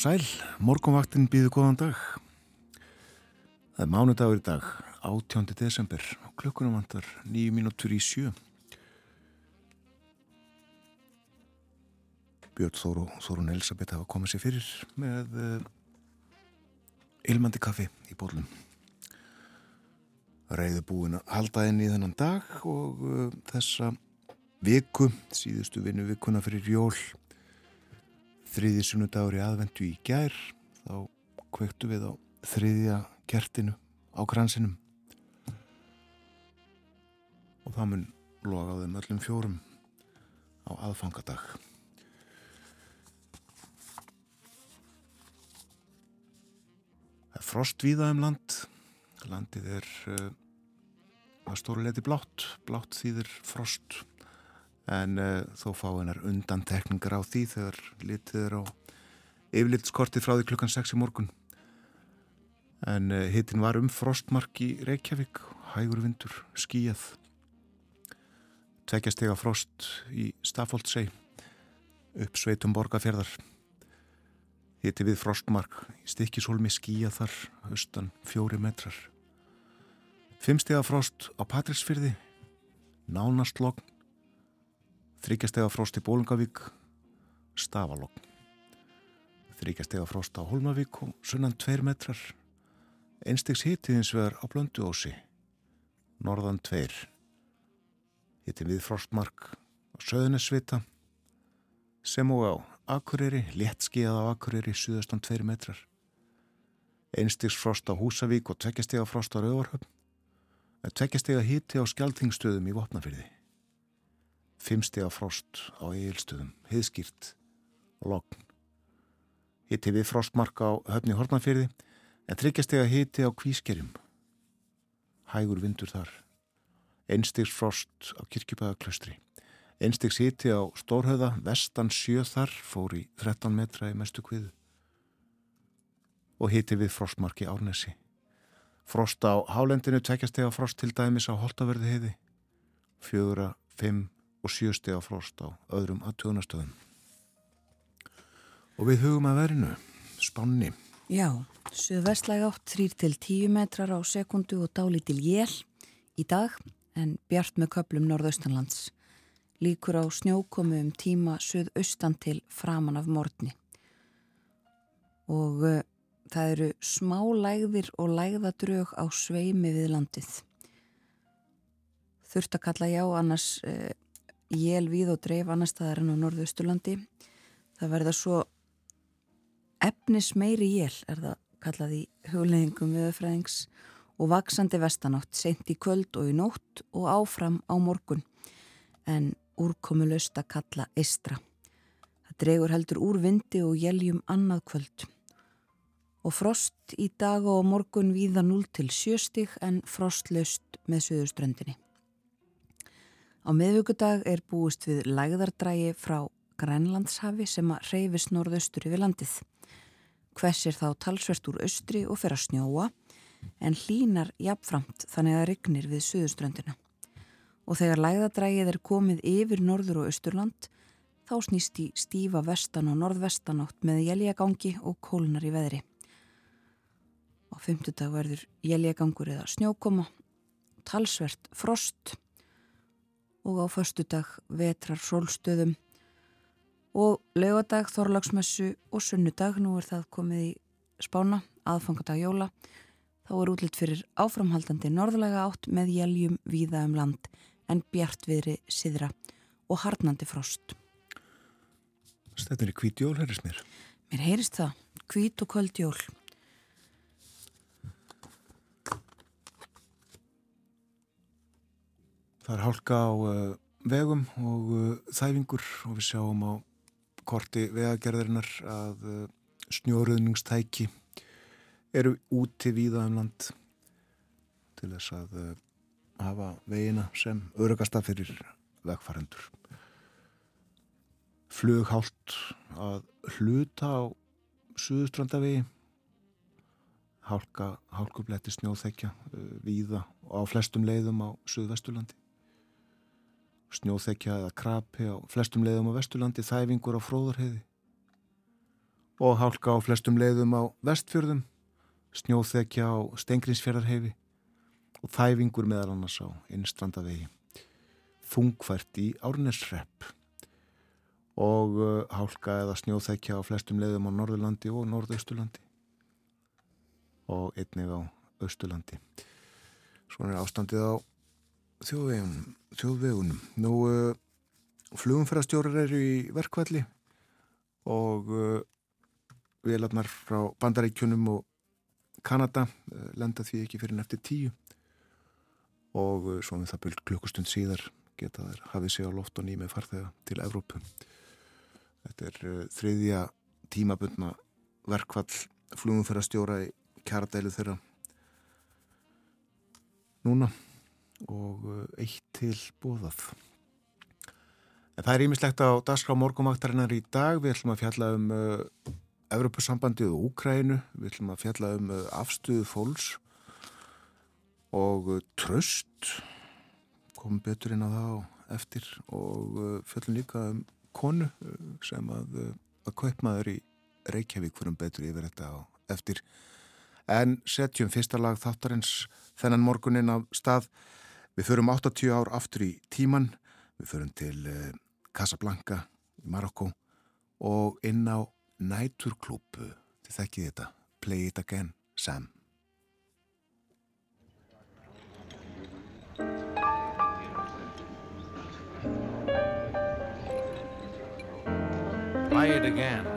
Sæl, morgunvaktin býðu góðan dag. Það er mánudagur í dag, 18. desember, og klukkunum vantar nýju mínútur í sjö. Björn Þóru Þórun Elisabeth hafa komið sér fyrir með uh, ilmandi kaffi í bólum. Ræðu búin að halda inn í þennan dag og uh, þessa viku, síðustu vinnu vikuna fyrir jól, þriði sunnudagur í aðvendu í gær, þá kvöktu við á þriðja kertinu á kransinum. Og það mun loga á þeim öllum fjórum á aðfangadag. Það er frost víða um land, landið er uh, að stóru leti blátt, blátt þýðir frost en uh, þó fá hennar undan tekningar á því þegar litið er á yfirlitskortið frá því klukkan 6 í morgun. En uh, hittin var um frostmark í Reykjavík hægur vindur, skíjað tvekjastega frost í Stafóldsei upp sveitum borgarferðar hitti við frostmark í stikkishólmi skíjað þar austan fjóri metrar. Fimmstega frost á Patrísfyrði nánast logn þryggjastega frost í Bólungavík stafalogn þryggjastega frost á Holmavík og sunnan tveir metrar. Einstegs hitti hins vegar á Blönduósi norðan tveir. Hitti við frostmark á Söðunesvita sem og á Akureyri, léttskíðað á Akureyri suðastan tveir metrar. Einstegs frost á Húsavík og tveggjastega frost á Rauvarhöfn tveggjastega hitti á Skjaldþingstöðum í Vopnafyrði fimmstega frost á Egilstöðum heiðskýrt og logn. Hitti við frostmark á höfni Hortnafyrði en tryggjastega hitti á Kvískerjum. Hægur vindur þar. Einstegs frost á Kirkjubæðaklaustri einstegs hitti á Stórhauða vestan sjö þar fór í 13 metra í mestu kviðu. Og hitti við frostmarki Árnesi. Frost á Hálendinu tveggjastega frost til dæmis á Holtaverði heiði fjögura, fimm og sjö stega frost á öðrum aðtöðunastöðum og við hugum að verinu spanni Já, suðvestlæg átt 3 til 10 metrar á sekundu og dálítil jél í dag en bjart með köplum norðaustanlands. Líkur á snjókomu um tíma suðaustan til framan af morgni. Og uh, það eru smá lægðir og lægðadrög á sveimi við landið. Þurft að kalla já annars uh, jél við og dreif annar staðar en á norðausturlandi. Það verða svo efnis meiri jél er það kallað í hugleðingum viðfræðings og vaksandi vestanátt sent í kvöld og í nótt og áfram á morgun en úrkomu löst að kalla eistra. Það dregur heldur úr vindi og jéljum annað kvöld og frost í dag og morgun víða 0 til 7 stig en frostlöst með söðuströndinni. Á miðvíkudag er búist við lægðardrægi frá Grænlandshafi sem að reyfist norðaustur yfir landið. Hversir þá talsvert úr austri og fer að snjóa en hlínar jafnframt þannig að rignir við suðuströndina. Og þegar lægðadrægið er komið yfir norður og austurland þá snýst í stífa vestan og norðvestanátt með jæljagangi og kólnar í veðri. Á fymtudag verður jæljagangur eða snjókoma, talsvert frost og á förstudag vetrar sólstöðum. Og laugadag, þorlagsmessu og sunnudag, nú er það komið í spána, aðfangadag jóla þá er útlitt fyrir áframhaldandi norðlega átt með jæljum víða um land en bjartviðri siðra og harnandi frost. Þetta er hvít jól, heyrðist mér. Mér heyrist það, hvít og köld jól Það er hálka á uh, vegum og uh, þæfingur og við sjáum á korti vegagerðarinnar að uh, snjóruðningstæki eru úti víða um land til þess að hafa vegina sem örugasta fyrir vegfærandur. Flughált að hluta á Suðustrandavegi, hálka, hálkubletti snjóþekja víða og á flestum leiðum á Suðvesturlandi snjóþekja eða krapi á flestum leiðum á Vesturlandi, þæfingur á fróðarheiði og hálka á flestum leiðum á vestfjörðum, snjóþekja á stengrinsfjörðarhefi og þæfingur meðal annars á innstrandavegi. Þungvært í árnesrepp og uh, hálka eða snjóþekja á flestum leiðum á Norðurlandi og Norðausturlandi og einnig á Austurlandi. Svona er ástandið á þjóðvegunum. þjóðvegunum. Nú, uh, flugumferðarstjórar eru í verkvalli og uh, viðlarnar frá bandaríkjunum og Kanada uh, lenda því ekki fyrir neftir tíu og svo með það byrj klukkustund síðar geta þær hafið sig á loft og nými farþega til Evrópu. Þetta er þriðja tímabundna verkvall flugumferðarstjóra í kjaradælu þeirra núna og uh, eitt til bóðað. En það er ímislegt á dagskrá morgumvaktarinnar í dag. Við ætlum að fjalla um uh, Evropasambandið og Úkrænu. Við ætlum að fjalla um uh, afstuðu fólks og uh, tröst. Komum betur inn á það eftir og uh, fjöllum líka um konu uh, sem að, að kaupmaður í Reykjavík fyrir um betur yfir þetta á eftir. En setjum fyrsta lag þáttarins þennan morgunin af stað. Við förum 80 ár aftur í tíman, við förum til uh, Casablanca í Marokko og inn á næturklúpu, þið þekkið þetta, Play It Again, Sam. Play it again,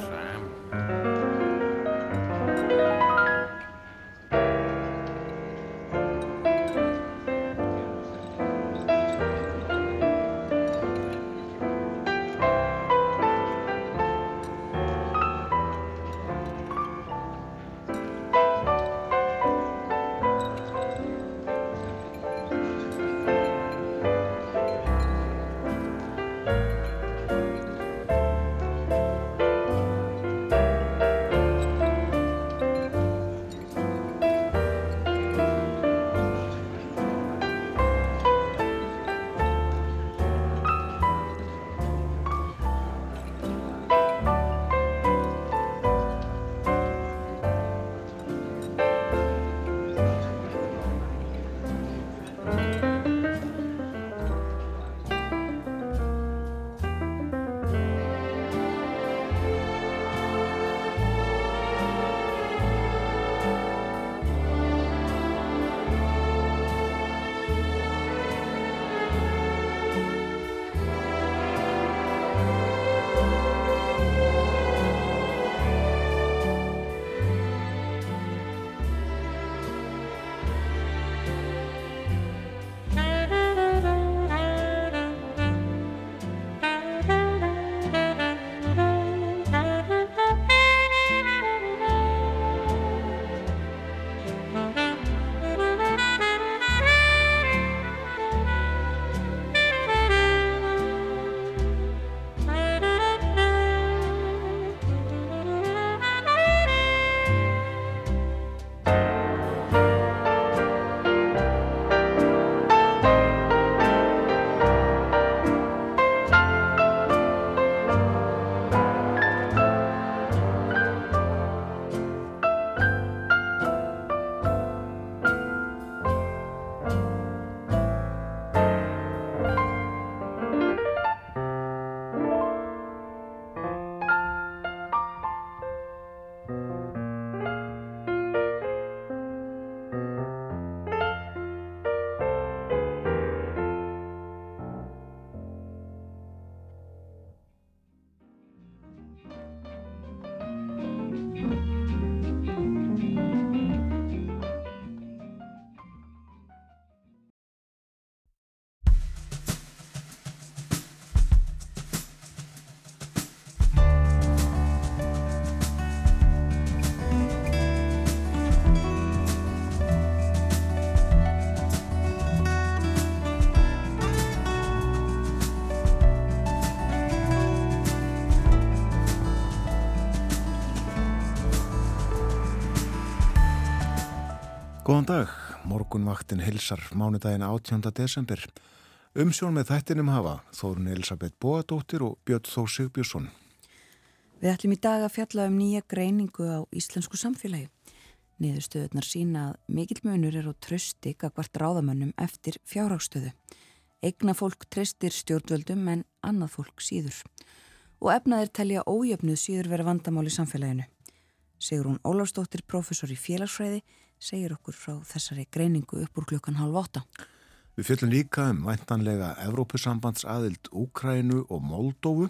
Góðan dag, morgunvaktin hilsar mánudaginn 18. desember. Umsjón með þættinum hafa Þórun Elisabeth Bóadóttir og Björn Þór Sigbjörnsson. Við ætlum í dag að fjalla um nýja greiningu á íslensku samfélagi. Niðurstöðunar sína að mikill munur er á trösti gagvart ráðamönnum eftir fjárhagstöðu. Egna fólk tröstir stjórnvöldum en annað fólk síður. Og efnaðir telja ójöfnuð síður vera vandamál í samfélaginu. Sigur hún Ólafsdóttir, professor í félagsfræði, segir okkur frá þessari greiningu upp úr klukkan halv åtta. Við fjöllum líka um væntanlega Evrópusambands aðild Úkrænu og Moldófu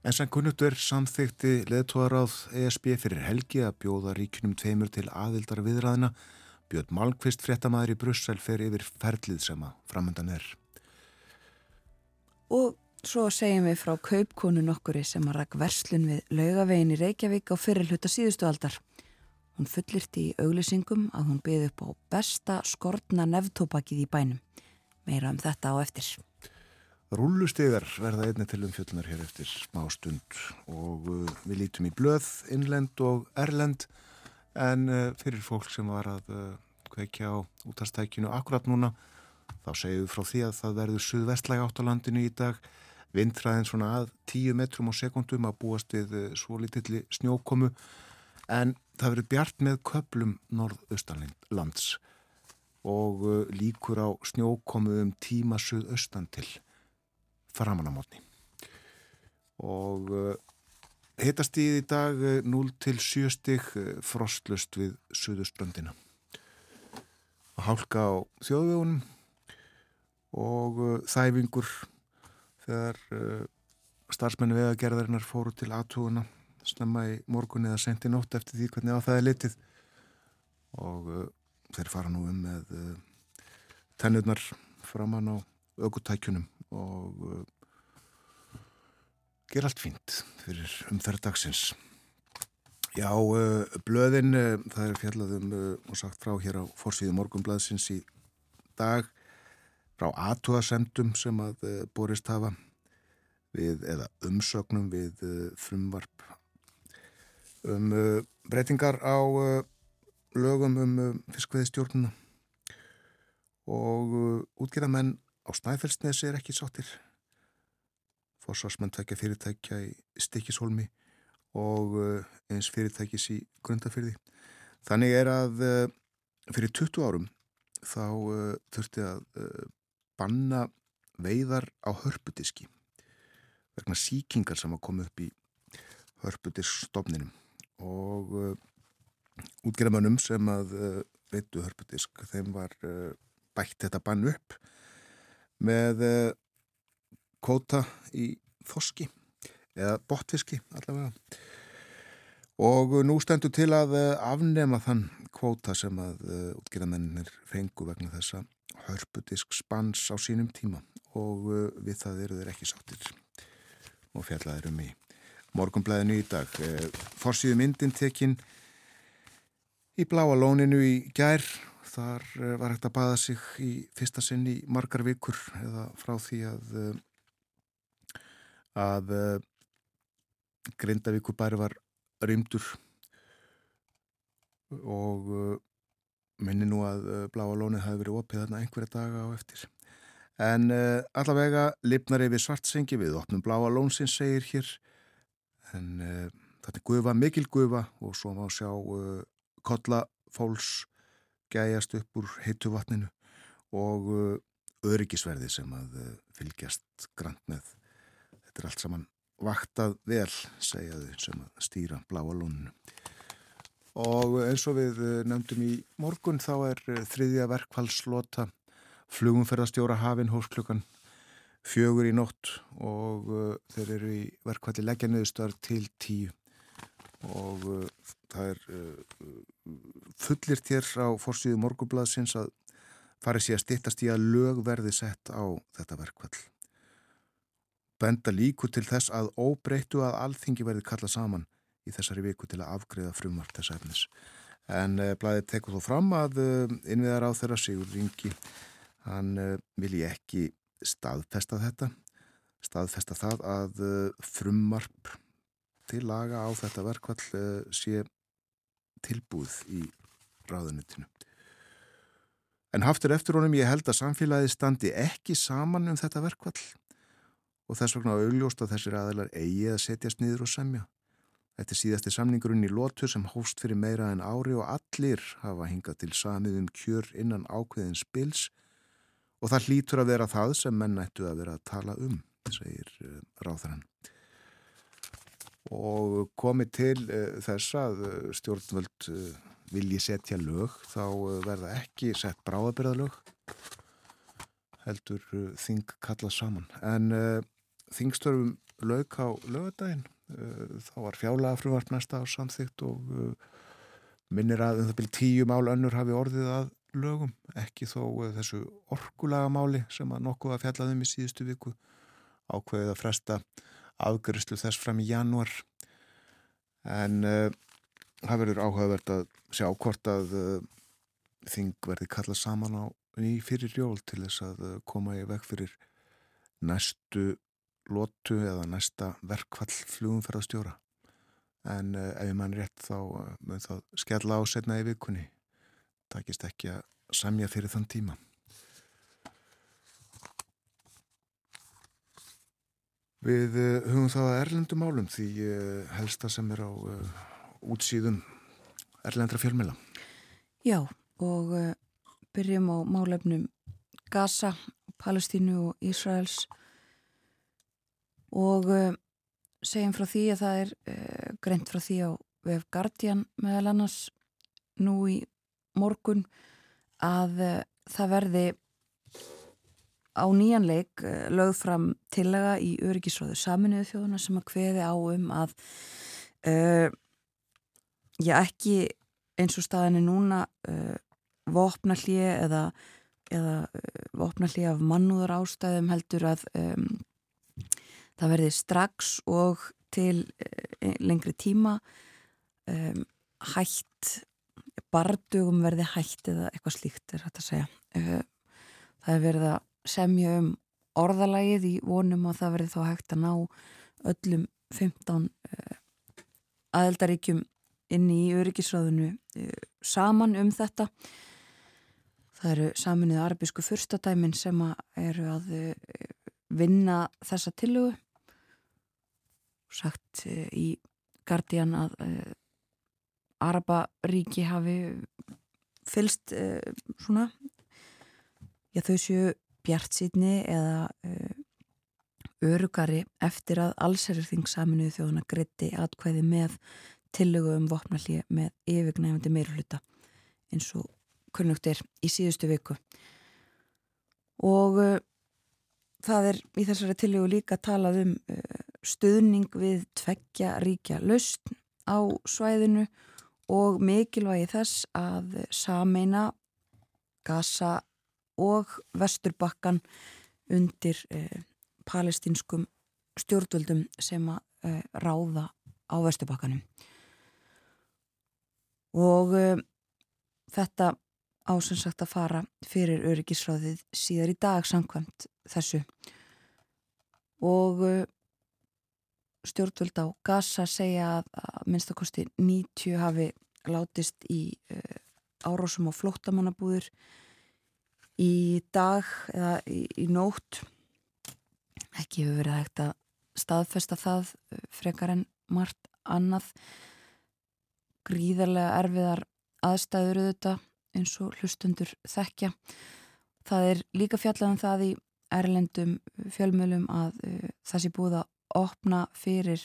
En sem kunnugt er samþykti leðtóðaráð ESB fyrir helgi að bjóða ríkunum tveimur til aðildar viðræðina. Björn Malmqvist fréttamaður í Brussel fer yfir ferlið sem að framöndan er. Og svo segjum við frá kaupkonu nokkuri sem að rakk verslun við laugavegin í Reykjavík á fyrirluta síðustu aldar. Hún fullirti í auglýsingum að hún byði upp á besta skortna nefntópakið í bænum. Meira um þetta á eftir. Rúlustegar verða einni til umfjöldunar hér eftir smá stund og uh, við lítum í blöð, innlend og erlend en uh, fyrir fólk sem var að uh, kveikja á útastækinu akkurat núna þá segjum við frá því að það verður suðvestlæg átt á landinu í dag vindræðin svona að 10 metrum á sekundum að búast við svo litilli snjókomu en það verður bjart með köplum norðaustanlands og líkur á snjókomu um tíma suðaustan til framanamotni og uh, heitast í því dag 0 uh, til 7 stig uh, frostlust við Suðurströndina. Að hálka á þjóðvegunum og þæfingur þegar starfsmenni vegagerðarinnar fóru til aðtúuna snemma í morgun eða senti nótt eftir því hvernig á það er litið og þeir fara nú um með tennurnar framann á aukutækjunum og uh, ger allt fínt fyrir umferðdagsins. Já, uh, blöðin, uh, það er fjallaðum og sagt frá hér á fórsvíðu morgunblaðsins í dag frá aðtúasendum sem að borist hafa við, eða umsögnum við frumvarp um breytingar á lögum um fiskveðistjórnuna og útgerðamenn á Snæfellsnesi er ekki sáttir. Forsvarsmenn tvekja fyrirtækja í Stikishólmi og eh, eins fyrirtækis í Grundafyrði þannig er að eh, fyrir 20 árum þá þurfti að banna veiðar á hörpudiski vegna síkingar sem að koma upp í hörpudiskstofninum og útgerðamönnum sem að veitu hörpudisk þeim var bætt þetta bann upp með eh, kóta í þoski eða botfiski allavega. Og nú stendur til að eh, afnema þann kvóta sem að eh, útgjörðamennir fengu vegna þessa hörpudisk spans á sínum tíma. Og við það eru þeir ekki sáttir og fjallaður um í morgumblæðinu í dag. Forsíðu myndin tekinn í bláa lóninu í gær. Þar eh, var hægt að baða sig í fyrsta sinn í margar vikur eða frá því að eh, að eh, Grindavíkubæri var rýmdur. Og minni nú að Bláa Lónið hafi verið opið þarna einhverja daga á eftir. En allavega lifnar yfir svartsengi við opnum Bláa Lónsins segir hér en uh, þetta er gufa, mikil gufa og svo má sjá uh, kollafóls gæjast upp úr heitu vatninu og uh, öryggisverði sem að fylgjast grant með. Þetta er allt saman vaktað vel, segjaðu, sem að stýra bláa lóninu. Og eins og við nefndum í morgun þá er þriðja verkfallslota flugumferðarstjóra hafinn hós klukkan fjögur í nótt og þeir eru í verkfalli leggjarniðustar til tíu og uh, það er uh, fullir þér á fórsíðu morgublaðsins að farið sér að stittast í að lög verði sett á þetta verkvall. Benda líku til þess að óbreytu að alþingi verði kallað saman í þessari viku til að afgriða frumvart þess efnis. En uh, blæðið tekur þó fram að uh, innviðar á þeirra Sigur Ringi, hann uh, vil ég ekki staðfesta þetta, staðfesta það að uh, frumvarp til laga á þetta verkvall uh, sé tilbúð í ráðunitinu. En haftur eftir honum ég held að samfélagið standi ekki saman um þetta verkvall og þess vegna augljóst að þessir aðeinar eigi að setjast niður og semja Þetta er síðasti samningurinn í lótu sem hóst fyrir meira en ári og allir hafa hingað til samið um kjör innan ákveðins bils og það hlýtur að vera það sem menn ættu að vera að tala um, segir uh, ráðarann. Og komið til uh, þess að uh, stjórnvöld vilji setja lög, þá verða ekki sett bráðabyrðalög, heldur þing kalla saman. En þingstörfum lög á lögadaginn Eh, þá var fjálað frumvart næsta á samþygt og eh, minnir að um það byrjum tíu mál önnur hafi orðið að lögum, ekki þó eh, þessu orkulagamáli sem að nokkuð að fjallaðum í síðustu viku ákveðið að fresta afgjörslu þess fram í januar en uh, það verður áhugavert að sjá hvort að uh, þing verði kallað saman á í fyrir jól til þess að uh, koma í veg fyrir næstu lotu eða næsta verkfall flugumferðarstjóra. En ef ég mann rétt þá mun það skella á setna í vikunni takist ekki að samja fyrir þann tíma. Við uh, hugum það að erlendum álum því helsta sem er á útsýðum erlendra fjölmela Já og byrjum á málefnum Gaza, Palestínu og Ísraels. Og uh, segjum frá því að það er uh, greint frá því á VF Guardian meðal annars nú í morgun að uh, það verði á nýjanleik lögð fram tillega í öryggisróðu saminuðu þjóðuna sem að kveði á um að já ekki eins og staðinni núna vopna hlið eða, eða vopna hlið af mannúðar ástæðum heldur að um, það verði strax og til eh, lengri tíma um, hætt bardugum verði hætt eða eitthvað slíkt er hægt að segja. Uh, það er verið að semja um orðalagið í vonum og það verði þá hægt að ná öllum 15 uh, aðeldaríkjum inn í öryggisráðinu uh, saman um þetta. Það eru saminnið arabísku fyrstadæmin sem eru að vinna þessa tillugu sagt eh, í Guardian að Araparíki hafi fylst uh, svona. Já þau séu bjart sítni eða uh, örugari eftir að allsherjarþing saminuðu þjóðuna gritti atkvæði með tillögu um vopnallið með yfirgnæfandi meiruluta eins og kunnugtir í síðustu viku. Og það er í þessari tillögu líka talað um uh, stuðning við tveggja ríkja laust á svæðinu og mikilvægi þess að sameina Gaza og Vesturbakkan undir uh, palestinskum stjórnvöldum sem að uh, ráða á Vesturbakkanum. Og þetta ásansagt að fara fyrir öryggisráðið síðar í dag samkvæmt þessu. Og uh, stjórnvöld á Gaza segja að, að minnstakosti 90 hafi látist í uh, árásum á flóttamannabúður í dag eða í, í nótt ekki hefur verið hægt að staðfesta það uh, frekar en margt annað gríðarlega erfiðar aðstæður auðvitað eins og hlustundur þekkja. Það er líka fjallað um það í erlendum fjölmjölum að uh, það sé búið að opna fyrir,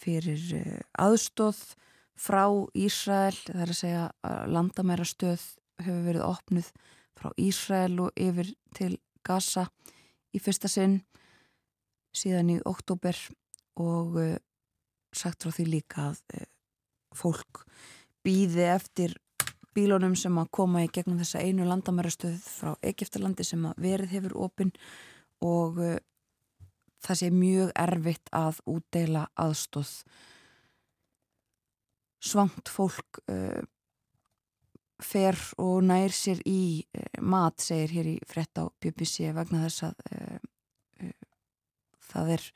fyrir uh, aðstóð frá Ísrael, það er að segja landamæra stöð hefur verið opnuð frá Ísrael og yfir til Gaza í fyrsta sinn síðan í oktober og uh, sagt frá því líka að uh, fólk býði eftir bílónum sem að koma í gegnum þessa einu landamærastöð frá Egiptalandi sem að verið hefur opinn og uh, það sé mjög erfitt að útdeila aðstóð svangt fólk uh, fer og nær sér í uh, mat, segir hér í frett á BBC vegna þess að uh, það er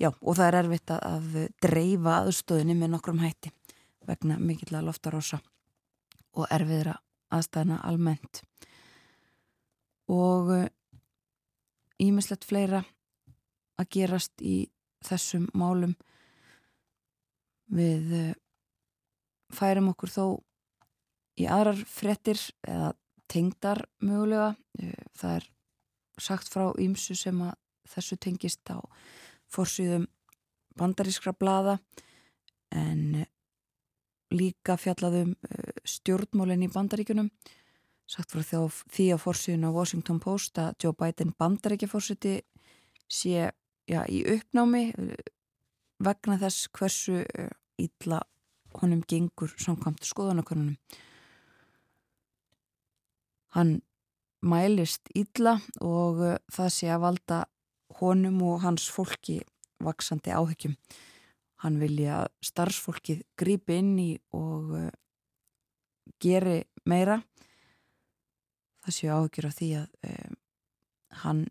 já, og það er erfitt að, að dreifa aðstóðinni með nokkrum hætti vegna mikill að loftarosa og erfiðra aðstæðna almennt. Og ímislegt fleira að gerast í þessum málum Við uh, færum okkur þó í aðrar frettir eða tengdar mögulega. Uh, það er sagt frá ímsu sem að þessu tengist á fórsýðum bandarískra blada en líka fjallaðum stjórnmólinn í bandaríkunum sagt frá því á fórsýðun á Washington Post að Joe Biden bandaríkjafórsýti sé já, í uppnámi vegna þess hversu ítla honum gengur samkvæmt skoðanakonunum. Hann mælist ítla og það sé að valda honum og hans fólki vaksandi áhyggjum. Hann vilja starfsfólkið grípi inn í og geri meira. Það sé áhyggjur af því að uh, hann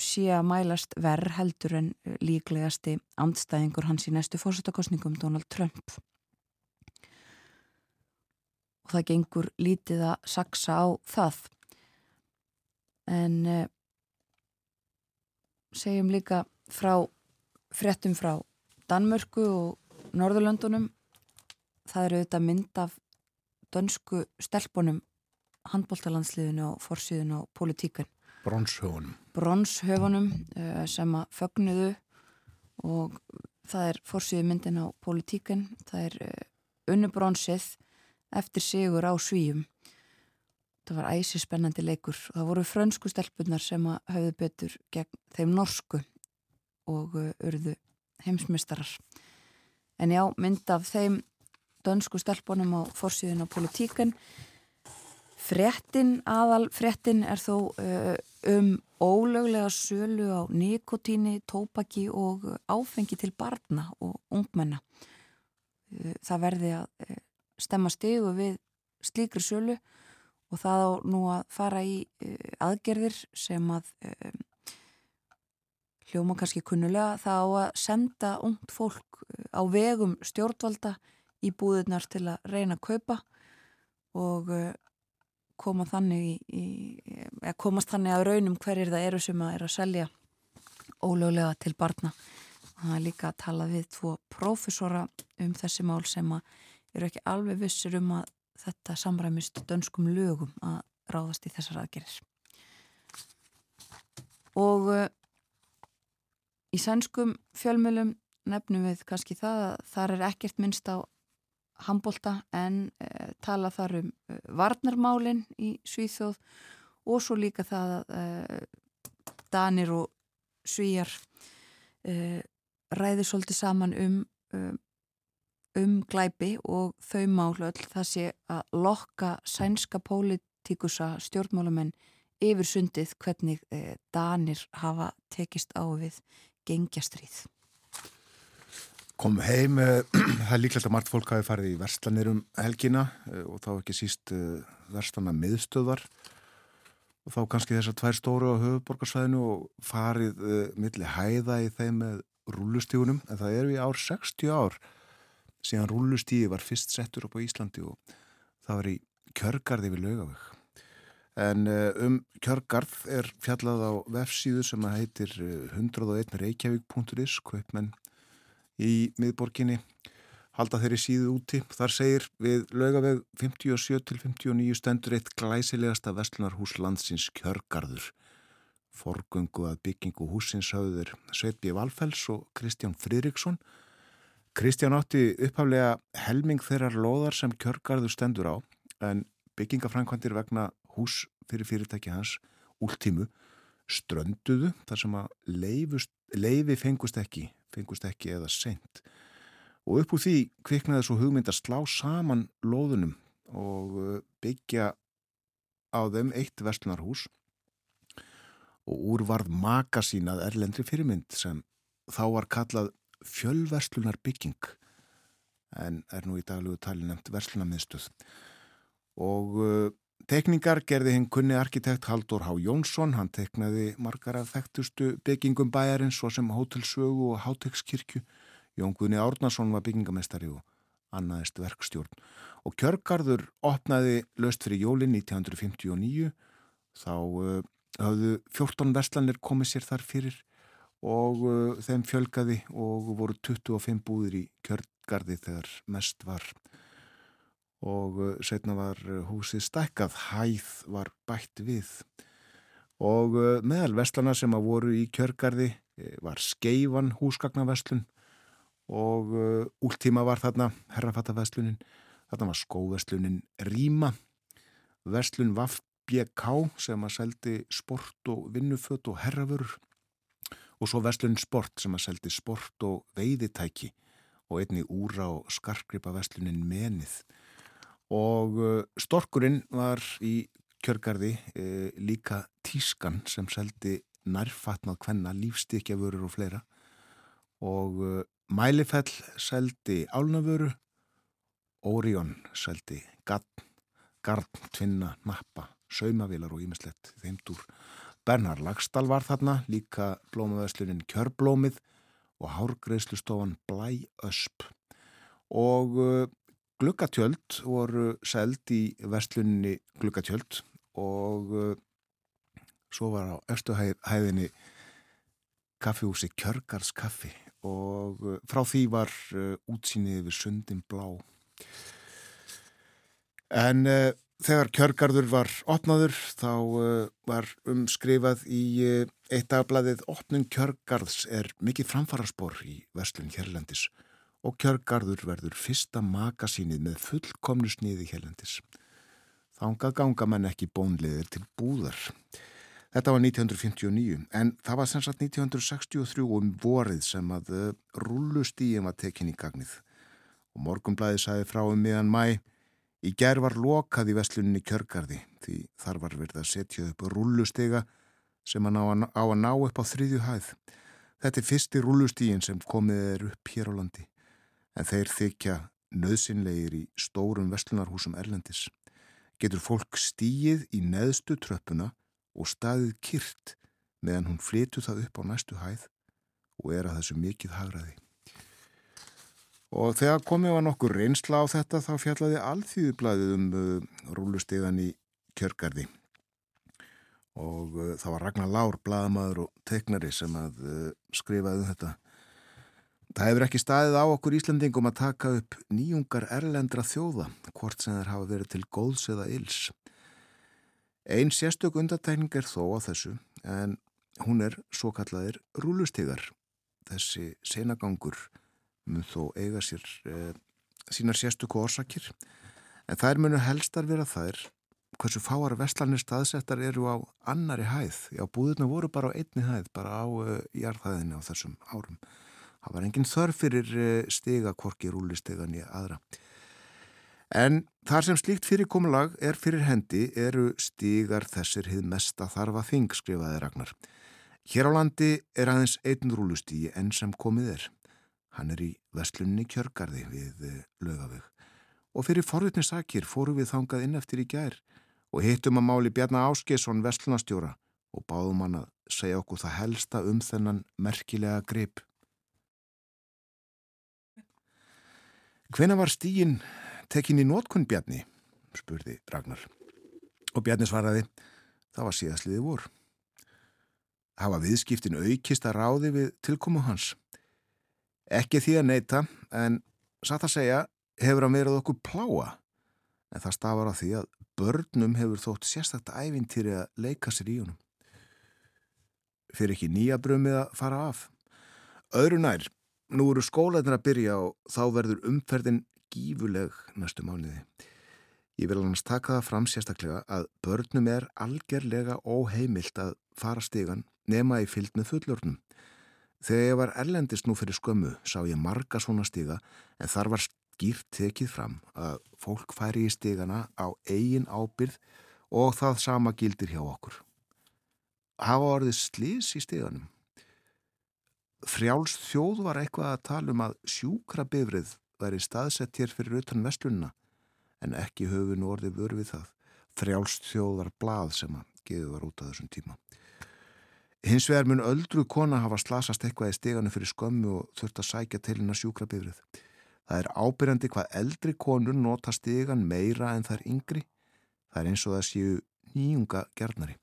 sé að mælast verð heldur en líklegasti andstæðingur hans í næstu fórsettakostningum Donald Trump. Og það gengur lítið að saksa á það. En uh, segjum líka frá fréttum frá Danmörku og Norðurlöndunum það eru auðvitað mynd af dönsku stelpunum handbóltalandsliðinu og forsýðinu og politíkan Bronshöfunum Bronshöfunum uh, sem að fögnuðu og það er forsýðu myndin á politíkan það er uh, unnubronsið eftir sigur á svíum. Það var æsi spennandi leikur. Og það voru frönsku stelpunar sem að hafðu betur gegn þeim norsku og uh, urðu heimsmystarar en já, mynd af þeim dönsku stelpunum á fórsíðun á politíkan frettin, aðal frettin er þó uh, um ólöglega sölu á nikotíni, tópaki og áfengi til barna og ungmenna. Uh, það verði að stemma stegu við slíkri sölu og það á nú að fara í uh, aðgerðir sem að hljóma kannski kunnulega. Það á að senda ungt fólk á vegum stjórnvalda í búðirnar til að reyna að kaupa og koma þannig í, í, eða komast þannig að raunum hverjir það eru sem að er að selja ólöglega til barna það er líka að tala við tvo profesora um þessi mál sem að eru ekki alveg vissir um að þetta samræmist dönskum lögum að ráðast í þessar aðgerir. Og uh, í sænskum fjölmjölum nefnum við kannski það að þar er ekkert minnst á handbólta en uh, tala þar um uh, varnarmálinn í Svíþjóð og svo líka það að Danir og Svíjar ræði svolítið saman um um glæpi og þau málu öll það sé að lokka sænska pólitíkusa stjórnmálamenn yfir sundið hvernig eh, Danir hafa tekist á við gengjastrýð. Kom heim, eh, það er líklegt að margt fólk hafi farið í verslanir um helgina eh, og þá ekki síst eh, verslana miðstöðar og þá kannski þessar tvær stóru á höfuborgarsvæðinu og farið milli hæða í þeim með rúlustígunum en það er við ár 60 ár síðan rúlustíði var fyrst settur upp á Íslandi og það var í kjörgarði við lögavögg. En um kjörgarð er fjallað á vefsíðu sem heitir 101reykjavík.is, eh, kveipmenn í miðborginni, halda þeirri síðu úti. Þar segir við lögavögg 57-59 stendur eitt glæsilegasta vestlunarhús landsins kjörgarður. Forgöngu að byggingu húsins hafður Sveitbí Valfells og Kristján Fridriksson Kristján átti upphaflega helming þeirrar loðar sem kjörgarður stendur á en byggingafrænkvandir vegna hús fyrir fyrirtæki hans últímu strönduðu þar sem að leifi fengust ekki, fengust ekki eða sent og upp úr því kviknaði svo hugmynd að slá saman loðunum og uh, byggja á þeim eitt vestlunarhús og úr varð makasínað erlendri fyrirmynd sem þá var kallað fjölverslunar bygging en er nú í daglegu tali nefnt verslunarmiðstöð og uh, tekningar gerði hinn kunni arkitekt Haldur Há Jónsson. Hann teknaði margar af þekktustu byggingum bæjarins svo sem Hótelsögu og Hátekskirkju. Jón Gunni Árnason var byggingamestari og annaðist verkstjórn. Og Kjörgarður opnaði löst fyrir jólinn 1959 þá uh, hafðu 14 verslanir komið sér þar fyrir og uh, þeim fjölgaði og voru 25 búðir í kjör, kjörgarði þegar mest var og uh, setna var uh, húsið stækkað, hæð var bætt við. Og uh, meðal vestlana sem að voru í kjörgarði eh, var skeifan húsgagnaveslun og últíma var þarna herrafattaveslunin, þarna var skóveslunin Ríma, veslun Vafbjk sem að seldi sport og vinnuföt og herravörur. Og svo veslunin Sport sem að seldi sport og veiðitæki og einni úra og skarkripa veslunin Menið og uh, storkurinn var í kjörgarði e, líka tískan sem seldi nærfatnað hvenna lífstíkjavörur og fleira. Og uh, Mælifell seldi álnavöru Orion seldi garn, garn, tvinna, nappa saumavilar og ímislegt þeimdur Bernhard Lagstall var þarna líka blómavæslunin Kjörblómið og hárgreðslustofan Blæ Ösp og Gluggatjöld voru seld í vestlunni Gluggatjöld og uh, svo var á efstuhæðinni kaffihúsi Kjörgars kaffi og uh, frá því var uh, útsýnið við sundin blá. En þegar Kjörgarður var opnaður þá var umskrifað í eitt dagbladið Opnum Kjörgarðs er mikið framfaraspor í vestlun Hérlendis og kjörgarður verður fyrsta makasínið með fullkomnu sniði helendis. Þángað ganga mann ekki bónliðir til búðar. Þetta var 1959 en það var sem sagt 1963 um vorið sem að eh, rullustíum var tekin í gagnið og morgumblæði sæði frá um miðan mæ í gerð var lokað í vesluninni kjörgarði því þar var verið að setja upp rullustega sem að, á að ná upp á þriðju hæð. Þetta er fyrsti rullustíin sem komið er upp hér á landi en þeir þykja nöðsynlegir í stórum vestlunarhúsum Erlendis. Getur fólk stíið í neðstu tröppuna og staðið kyrt meðan hún flytu það upp á næstu hæð og er að þessu mikið hagraði. Og þegar komið var nokkur reynsla á þetta þá fjallaði alþýðublaðið um uh, rúlustegan í kjörgarði og uh, það var Ragnar Lár, blaðamadur og teknari sem að uh, skrifaði um þetta Það hefur ekki staðið á okkur Íslandingum að taka upp nýjungar erlendra þjóða, hvort sem þeir hafa verið til góðs eða ills. Einn sérstök undatækning er þó á þessu, en hún er svo kallaðir rúlustegar. Þessi senagangur mun þó eiga sér e, sínar sérstöku orsakir, en þær munu helstar vera þær hversu fáar vestlanir staðsettar eru á annari hæð. Já, búðurna voru bara á einni hæð, bara á e, jarðhæðinu á þessum árum. Það var engin þörf fyrir eh, stiga, korki rúlistegan í aðra. En þar sem slíkt fyrirkomulag er fyrir hendi eru stigar þessir hið mesta þarfa þing, skrifaði Ragnar. Hér á landi er aðeins einn rúlustígi enn sem komið er. Hann er í vestlunni kjörgarði við eh, lögaveg. Og fyrir forvitni sakir fóru við þangað inn eftir í gær og hittum að máli Bjarnar Áskesson vestlunastjóra og báðum hann að segja okkur það helsta um þennan merkilega grip. Hvena var stígin tekin í nótkunn Bjarni? spurði Ragnar. Og Bjarni svaraði, það var síðastliði vor. Hafa viðskiptin aukist að ráði við tilkomu hans. Ekki því að neyta, en satt að segja, hefur að verið okkur pláa. En það stafar á því að börnum hefur þótt sérstakta ævintýri að leika sér í honum. Fyrir ekki nýja brömið að fara af. Öðru nær Nú eru skólaðin að byrja og þá verður umferðin gífuleg næstu mánuði. Ég vil annars taka það fram sérstaklega að börnum er algerlega óheimilt að fara stígan nema í fyllt með fullornum. Þegar ég var erlendist nú fyrir skömmu sá ég marga svona stíga en þar var skýrt tekið fram að fólk færi í stígana á eigin ábyrð og það sama gildir hjá okkur. Hafa orðið slís í stíganum frjáls þjóð var eitthvað að tala um að sjúkra bifrið væri staðsett hér fyrir utan vestlunna en ekki höfun orði vör við það. Frjáls þjóð var blað sem að geðu var út á þessum tíma. Hins vegar mun öldru kona hafa slasast eitthvað í steganu fyrir skömmu og þurft að sækja til hennar sjúkra bifrið. Það er ábyrjandi hvað eldri konur nota stegan meira en það er yngri. Það er eins og það séu nýjunga gerðnari.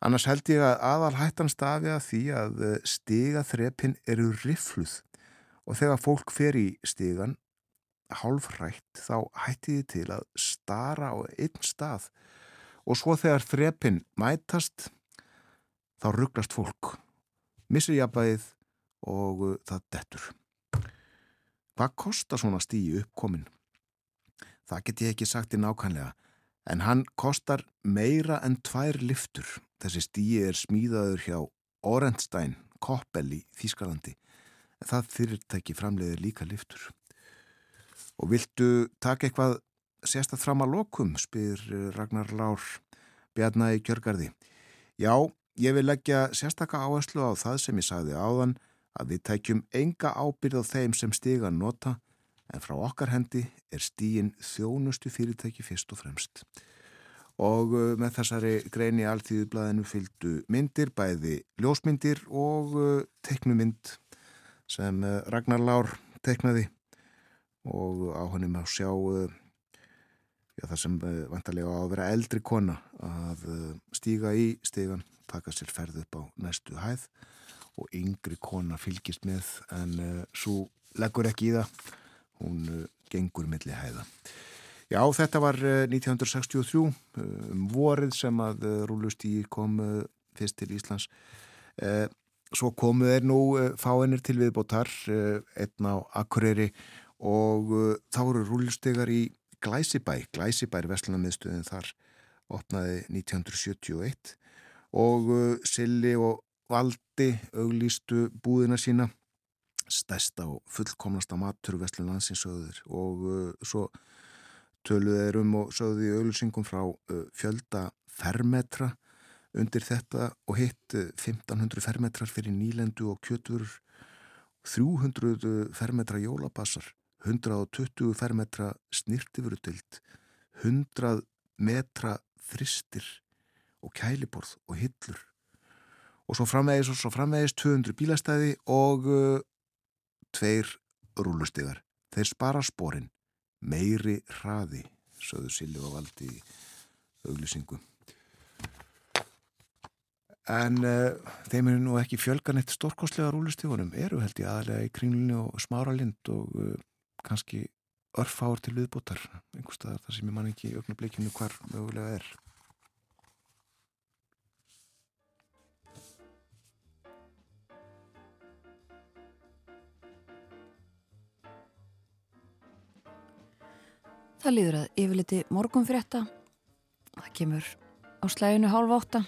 Annars held ég að aðal hættan stafi að því að eh, stiga þrepin eru rifluð. Og þegar fólk fer í stígan hálfrætt þá hætti þið til að stara á einn stað. Og svo þegar þrepin mætast þá rugglast fólk. Missir jafnvægið og uh, það dettur. Hvað kostar svona stíi uppkomin? Það get ég ekki sagt í nákvæmlega en hann kostar meira en tvær liftur. Þessi stíi er smíðaður hjá Orentstein, Koppel í Þýskalandi. Það fyrirtæki framleiðir líka liftur. Og viltu taka eitthvað sérstað fram að lokum, spyr eh, Ragnar Lár Bjarnægi Kjörgarði. Já, ég vil leggja sérstakka áherslu á það sem ég sagði áðan að við tækjum enga ábyrð á þeim sem stiga nota en frá okkar hendi er stíin þjónustu fyrirtæki fyrst og fremst. Og uh, með þessari greini alltíðublaðinu fylgdu myndir, bæði ljósmyndir og uh, teknumynd sem uh, Ragnar Lár teknaði og á hann er að sjá já, það sem vantarlega á að vera eldri kona að stíga í stígan, taka sér ferð upp á næstu hæð. Og yngri kona fylgist með en svo leggur ekki í það hún uh, gengur milli hæða. Já, þetta var uh, 1963 um vorið sem að Rúlustíi kom fyrst til Íslands. Svo komu þeir nú fáinir til viðbótar einn á Akureyri og þá voru Rúlustegar í Glæsibæ Glæsibær Vestlunarmiðstöðin þar opnaði 1971 og Silli og valdi auglýstu búðina sína stærsta og fullkomnasta maturveslun landsins sögður og uh, svo töluð er um og sögðu í auglýsingum frá uh, fjölda fermetra undir þetta og hitt uh, 1500 fermetrar fyrir nýlendu og kjötur 300 fermetra jólabassar 120 fermetra snirtifurutild 100 metra þristir og kæliborð og hillur. Og svo framvegis og svo framvegis 200 bílastæði og uh, tveir rúlustegar. Þeir spara spórin, meiri hraði, sögðu Silju og Valdi í auglýsingu. En uh, þeim eru nú ekki fjölgan eitt stórkostlega rúlustegunum, eru held ég aðlega í kringlunni og smáralind og uh, kannski örfáur til viðbútar, einhverstaðar þar sem ég man ekki aukna blikinu hvar mögulega er. Það líður að yfirliti morgunfrétta. Það kemur á slæginu hálf átta.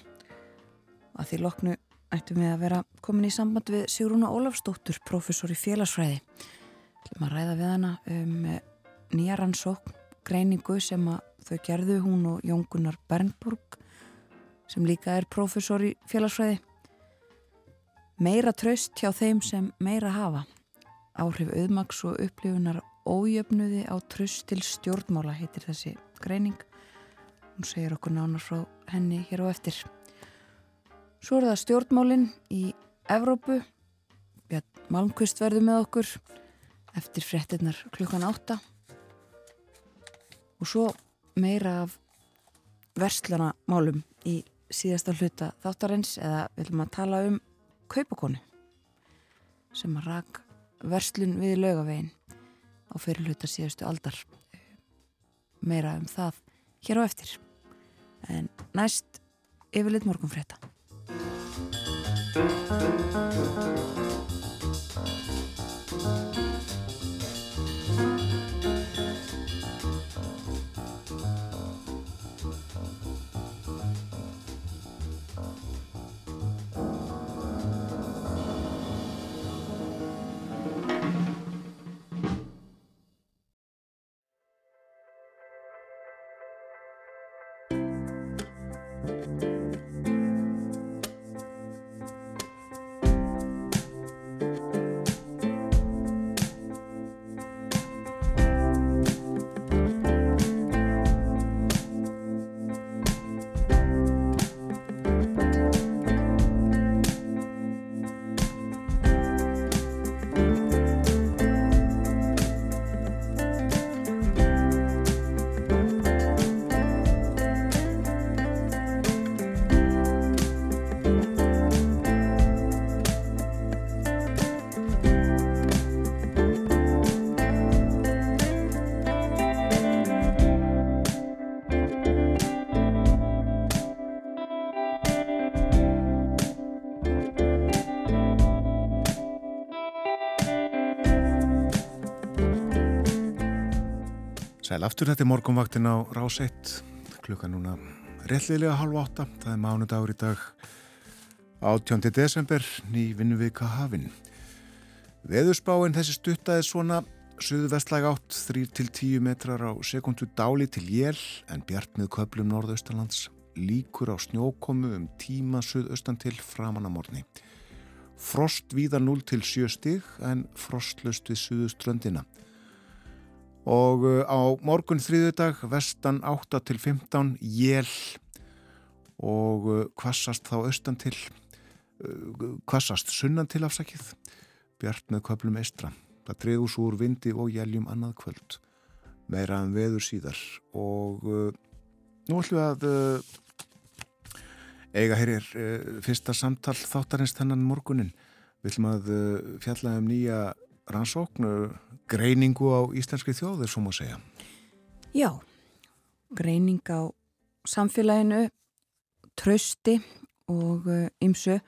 Að því loknu ættum við að vera komin í samband við Sigrúna Ólafsdóttur, professor í félagsfræði. Þú ætlum að ræða við hana um eh, nýja rannsókn, greiningu sem þau gerðu hún og Jón Gunnar Bernburg sem líka er professor í félagsfræði. Meira tröst hjá þeim sem meira hafa. Áhrif auðmaks og upplifunar Ójöfnuði á tröst til stjórnmála heitir þessi greining. Hún segir okkur nánar frá henni hér og eftir. Svo er það stjórnmálinn í Evrópu. Björn Malmqvist verður með okkur eftir frettinnar klukkan átta. Og svo meira af verslanamálum í síðasta hluta þáttarins eða viljum að tala um kaupakonu sem að rak verslun við lögavegin á fyrirluta síðustu aldar. Meira um það hér á eftir. En næst yfirleitt morgun frétta Sæl aftur þetta er morgunvaktin á Rás 1 klukka núna réttliðlega halv átta það er mánudagur í dag 18. desember ný vinnuvika hafinn Veðurspáinn þessi stuttaði svona suðvestlæg átt 3-10 metrar á sekundu dáli til jél en bjart með köplum norðaustalands líkur á snjókomu um tíma suðaustan til framanna morni Frost víða 0-7 stig en frostlust við suðuströndina og uh, á morgun þriðudag vestan 8 til 15 jél og uh, kvassast þá austan til uh, kvassast sunnan til afsakið. Bjart með köplum eistra það dregus úr vindi og jéljum annað kvöld. Meira en veður síðar. Og nú ætlum við að eiga hér fyrsta samtal þáttarins þennan morgunin við ætlum að fjalla um nýja rannsóknu greiningu á íslenski þjóðir, svo má segja. Já, greining á samfélaginu, trösti og ymsu, uh,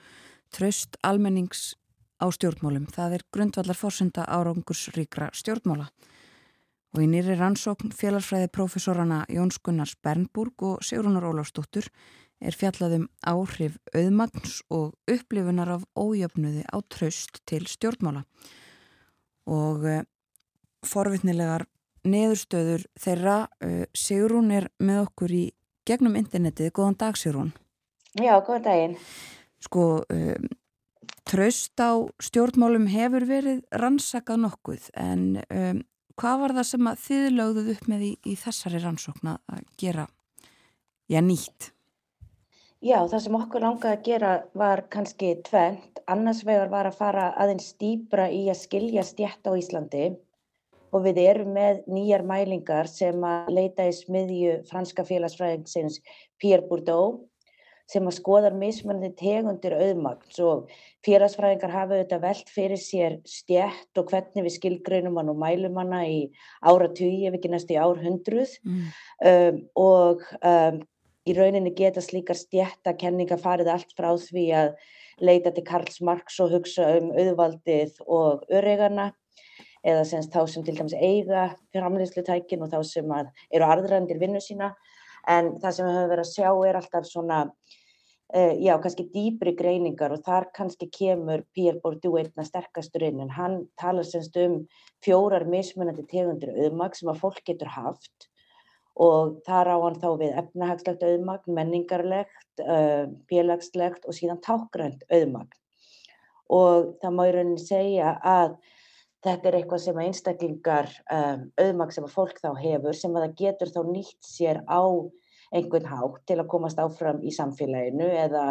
tröst almennings á stjórnmálum. Það er grundvallar fórsenda árangursríkra stjórnmála. Og í nýri rannsókn félagsfræði profesorana Jóns Gunnars Bernburg og Sigrunar Ólafsdóttur er fjallaðum áhrif auðmagns og upplifunar af ójöfnuði á tröst til stjórnmála og uh, forvitnilegar neðurstöður þeirra uh, Sigrún er með okkur í gegnum internetið, góðan dag Sigrún. Já, góðan daginn. Sko, um, tröst á stjórnmálum hefur verið rannsakað nokkuð en um, hvað var það sem að þið lögðuð upp með í, í þessari rannsókna að gera? Já, nýtt? Já, það sem okkur langaði að gera var kannski tvent. Annars vegar var að fara aðeins stýpra í að skilja stjætt á Íslandi og við erum með nýjar mælingar sem að leita í smiðju franska félagsfræðingsins Pierre Bourdieu sem að skoðar mismunni tegundir auðmagn og félagsfræðingar hafa auðvitað velt fyrir sér stjætt og hvernig við skilgreinum hann og mælum hana í ára tugi ef ekki næstu í ár hundruð mm. um, og um, í rauninni geta slíkar stjættakenninga farið allt frá því að leita til Karls Marx og hugsa um auðvaldið og örygarna eða semst þá sem til dæmis eiga framlýslutækin og þá sem eru arðrandir vinnu sína. En það sem við höfum verið að sjá er alltaf svona uh, já, kannski dýbri greiningar og þar kannski kemur Pierre Bourdieu einna sterkastur inn en hann talar semst um fjórar mismunandi tegundir auðmag sem að fólk getur haft og þar á hann þá við efnahagslegt auðmagn, menningarlegt, uh, félagslegt og síðan tákgrænt auðmagn. Og það má í rauninni segja að þetta er eitthvað sem einstaklingar um, auðmagn sem að fólk þá hefur sem að það getur þá nýtt sér á einhvern hátt til að komast áfram í samfélaginu eða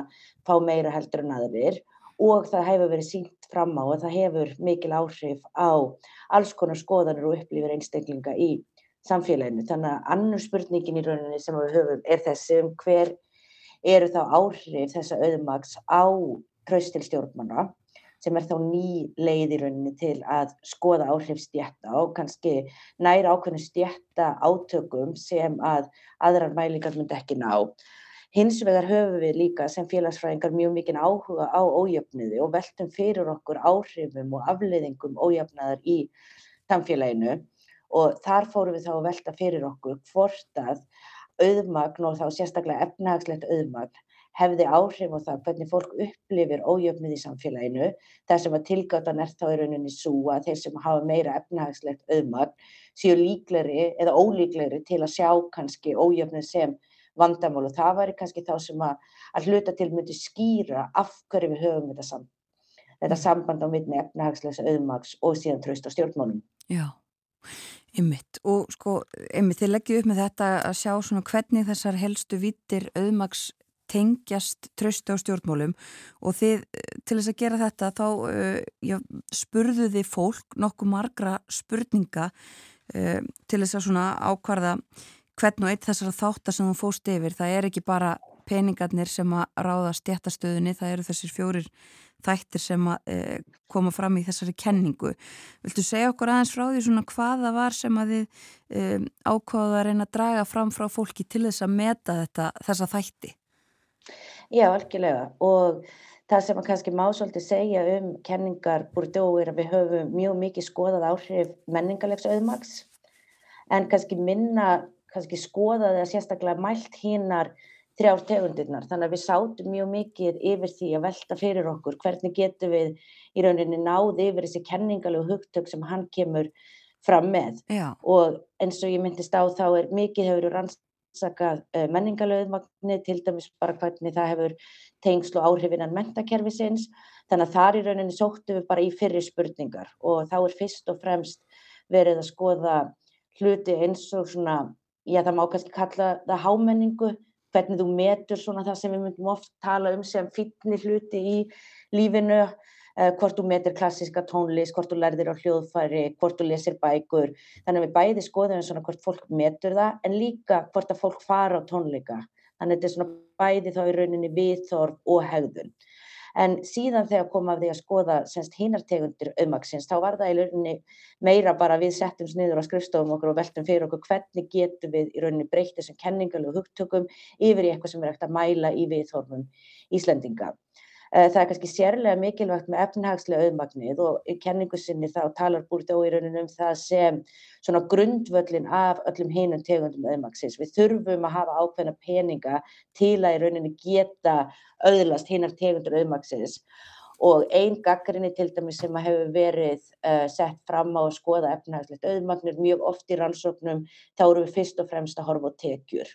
fá meira heldur en aðrir og það hefur verið sínt fram á og það hefur mikil áhrif á alls konar skoðanir og upplýfur einstaklinga í samfélaginu. Þannig að annur spurningin í rauninni sem við höfum er þessi um hver eru þá áhrif þessa auðmags á tröst til stjórnmanna sem er þá ný leið í rauninni til að skoða áhrif stjætta og kannski næra ákveðinu stjætta átökum sem að aðrar mælingar myndi ekki ná. Hins vegar höfum við líka sem félagsfræðingar mjög mikinn áhuga á ójöfniði og veltum fyrir okkur áhrifum og afleiðingum ójöfnaðar í samfélaginu og þar fórum við þá að velta fyrir okkur hvort að auðmagn og þá sérstaklega efnahagslegt auðmagn hefði áhrif á það hvernig fólk upplifir ójöfnið í samfélaginu þar sem að tilgáttan er þá í rauninni svo að þeir sem hafa meira efnahagslegt auðmagn séu líkleri eða ólíkleri til að sjá kannski ójöfnið sem vandamál og það væri kannski þá sem að, að hluta til myndi skýra af hverju við höfum þetta, sam, þetta samband á mittni efnahagslegs auðmags og síðan tröst á stjórnmálum. Já. Ymmitt og sko, ymmitt þið leggjum upp með þetta að sjá svona hvernig þessar helstu vittir auðmags tengjast tröstu á stjórnmálum og þið til þess að gera þetta þá uh, já, spurðu þið fólk nokkuð margra spurninga uh, til þess að svona ákvarða hvern og eitt þessara þáttar sem þú fóst yfir, það er ekki bara peningarnir sem að ráða stjættastöðunni, það eru þessir fjórir þættir sem að e, koma fram í þessari kenningu. Viltu segja okkur aðeins frá því svona hvaða var sem að þið e, ákváðu að reyna að draga fram frá fólki til þess að meta þetta, þessa þætti? Já, algjörlega og það sem að kannski má svolítið segja um kenningar Bourdieu er að við höfum mjög mikið skoðað áhrif menningarlegs auðmags en kannski minna, kannski skoðaði að sérstaklega mælt hinnar þrjár tegundirnar. Þannig að við sátum mjög mikið yfir því að velta fyrir okkur hvernig getum við í rauninni náð yfir þessi kenningalegu hugtök sem hann kemur fram með. Já. Og eins og ég myndist á þá er mikið hefur rannsakað uh, menningalöðumagni, til dæmis bara hvernig það hefur tengsl og áhrifinan mentakerfisins. Þannig að þar í rauninni sóttum við bara í fyrri spurningar og þá er fyrst og fremst verið að skoða hluti eins og svona, já það má kannski kalla það hámenningu, hvernig þú metur svona það sem við myndum oft tala um sem fítni hluti í lífinu, uh, hvort þú metir klassiska tónlist, hvort þú lærðir á hljóðfæri, hvort þú lesir bækur. Þannig að við bæði skoðum svona hvort fólk metur það en líka hvort að fólk fara á tónleika. Þannig að þetta er svona bæði þá í rauninni viðþorf og hegðun. En síðan þegar kom af því að skoða hinartegundir auðmaksins, þá var það í rauninni meira bara við settum sniður á skrifstofum okkur og veltum fyrir okkur hvernig getum við í rauninni breytt þessum kenningalegu hugtökum yfir í eitthvað sem er ekkert að mæla í viðhorfum Íslendinga. Það er kannski sérlega mikilvægt með efnahagslega auðmagnið og í kenningu sinni þá talar Búrtó í rauninu um það sem svona grundvöllin af öllum hinum tegundum auðmagsins. Við þurfum að hafa ákveðna peninga til að í rauninu geta auðlast hinar tegundur auðmagsins og einn gaggrinni til dæmis sem hefur verið uh, sett fram á að skoða efnahagslegt auðmagnir mjög oft í rannsóknum þá eru við fyrst og fremst að horfa á tekjur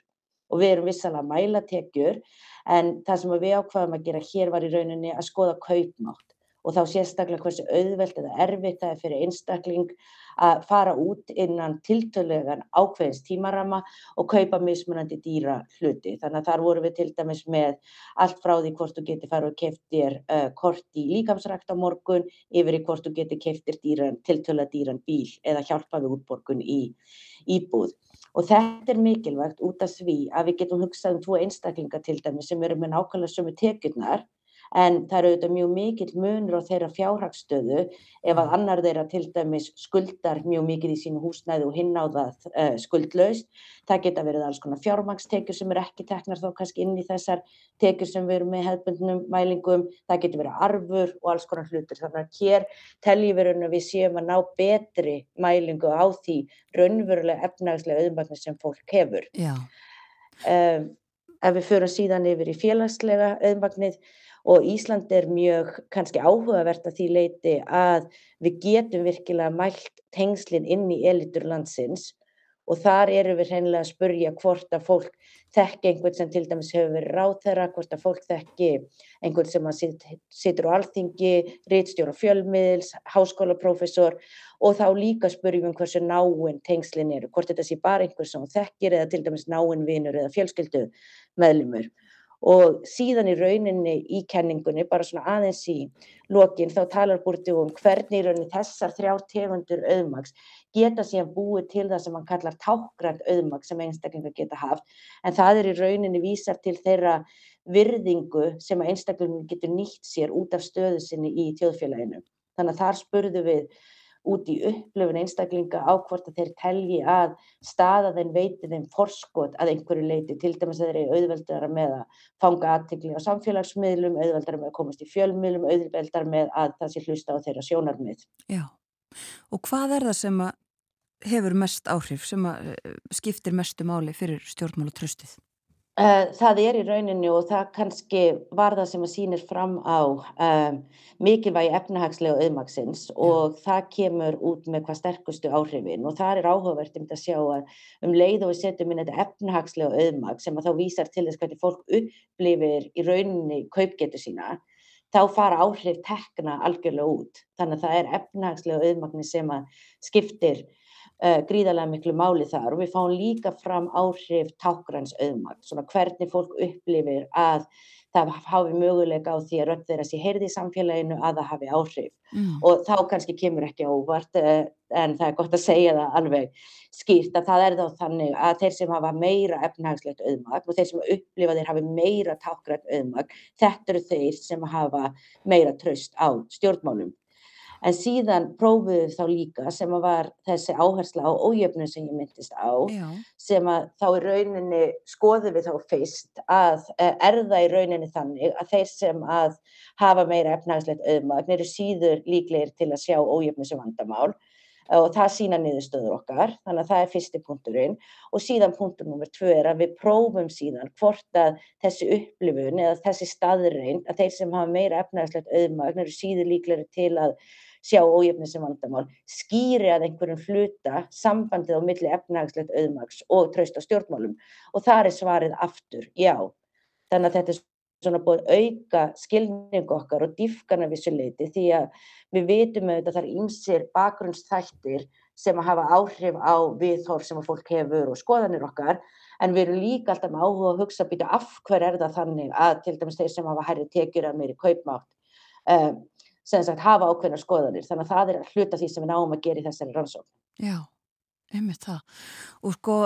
og við erum vissalega að mæla tekjur en það sem við ákvaðum að gera hér var í rauninni að skoða kaupmátt og þá sérstaklega hversu auðvelt eða erfitt það er fyrir einstakling að fara út innan tiltölulegan ákveðins tímarama og kaupa mismunandi dýra hluti. Þannig að þar vorum við til dæmis með allt frá því hvort þú getur farið og keftir uh, kort í líkamsrækt á morgun yfir í hvort þú getur keftir tiltölulega dýran bíl eða hjálpa við útborgun í íbúð. Og þetta er mikilvægt út af því að við getum hugsað um tvo einstaklinga til dæmis sem eru með nákvæmlega sömu tekjurnar en það eru auðvitað mjög mikill munur á þeirra fjárhagstöðu ef að annar þeirra til dæmis skuldar mjög mikið í sínu húsnæði og hinn á það uh, skuldlaust. Það geta verið alls konar fjármagstekjur sem eru ekki teknar þá kannski inn í þessar tekjur sem við erum með hefðbundnum mælingum. Það getur verið arfur og alls konar hlutur. Þannig að hér teljum við raun að við séum að ná betri mælingu á því raunverulega efnagslega auðmagnir sem fólk hefur. Um, ef við förum síðan yfir í félagslega auðmagnið og Ísland er mjög kannski áhugavert að því leiti að við getum virkilega mælt tengslinn inn í elitur landsins. Og þar eru við hreinlega að spurja hvort að fólk þekki einhvern sem til dæmis hefur verið ráðherra, hvort að fólk þekki einhvern sem sit, situr á alþingi, rítstjóra fjölmiðils, háskólaprófessor. Og þá líka spurjum um hversu náinn tengslinn eru, hvort þetta sé bara einhver sem þekkir eða til dæmis náinn vinur eða fjölskyldu meðlumur og síðan í rauninni í kenningunni, bara svona aðeins í lokin, þá talar Búrti um hvernig í rauninni þessar þrjár tegundur auðmags geta síðan búið til það sem hann kallar tákgrænt auðmag sem einstaklingar geta haft, en það er í rauninni vísar til þeirra virðingu sem einstaklingar getur nýtt sér út af stöðu sinni í tjóðfélaginu. Þannig að þar spurðu við út í upplöfun einstaklinga á hvort að þeir telji að staða þeim veiti þeim forskot að einhverju leiti, til dæmis að þeir eru auðveldara með að fanga aðtikli á samfélagsmiðlum, auðveldara með að komast í fjölmiðlum, auðveldara með að það sé hlusta á þeirra sjónarmið. Já, og hvað er það sem hefur mest áhrif, sem skiptir mestu máli fyrir stjórnmál og tröstið? Uh, það er í rauninni og það kannski var það sem að sýnir fram á um, mikilvægi efnahagslega auðmaksins og ja. það kemur út með hvað sterkustu áhrifin og það er áhugavert um að sjá að um leið og við setjum inn þetta efnahagslega auðmaks sem að þá vísar til þess hvernig fólk upplifir í rauninni kaupgetu sína þá fara áhrif tekna algjörlega út þannig að það er efnahagslega auðmagni sem að skiptir uh, gríðarlega miklu máli þar og við fáum líka fram áhrif tákgræns auðmagt, svona hvernig fólk upplifir að það hafi möguleika á því að rödd þeirra sé heyrði í samfélaginu að það hafi áhrif mm. og þá kannski kemur ekki ávart uh, en það er gott að segja það alveg skýrt að það er þá þannig að þeir sem hafa meira efnahagslegt auðmagn og þeir sem upplifa þeir hafi meira tákgrænt auðmagn, þetta eru þeir sem hafa meira tröst á stjórnmálum en síðan prófuðu þá líka sem að var þessi áhersla á ójöfnum sem ég myndist á Já. sem að þá í rauninni skoðum við þá fyrst að eh, er það í rauninni þannig að þeir sem að hafa meira efnagslegt auðmagn eru síður líklegir til að sjá ójöfnum sem vandamál og það sína niðurstöður okkar, þannig að það er fyrsti punkturinn og síðan punktur nummer tvö er að við prófum síðan hvort að þessi upplifun eða þessi staðrein að þeir sem hafa meira efnæðislegt auðmagn eru síður líkleri til að sjá ójöfni sem vandamál, skýri að einhverjum hluta sambandið á milli efnæðislegt auðmags og tröst á stjórnmálum og þar er svarið aftur, já. Þannig að þetta er svona búið auka skilning okkar og dýfkana vissuleiti því að við vitum auðvitað er ýmsir bakgrunnsþættir sem að hafa áhrif á viðhorf sem að fólk hefur og skoðanir okkar en við erum líka alltaf með áhuga að hugsa að býta af hver er það þannig að til dæmis þeir sem hafa hærri tekjur að meiri kaupmátt um, sem sagt hafa ákveðnar skoðanir þannig að það er hluta því sem við náum að gera í þessari rannsókn. Já, einmitt það og sko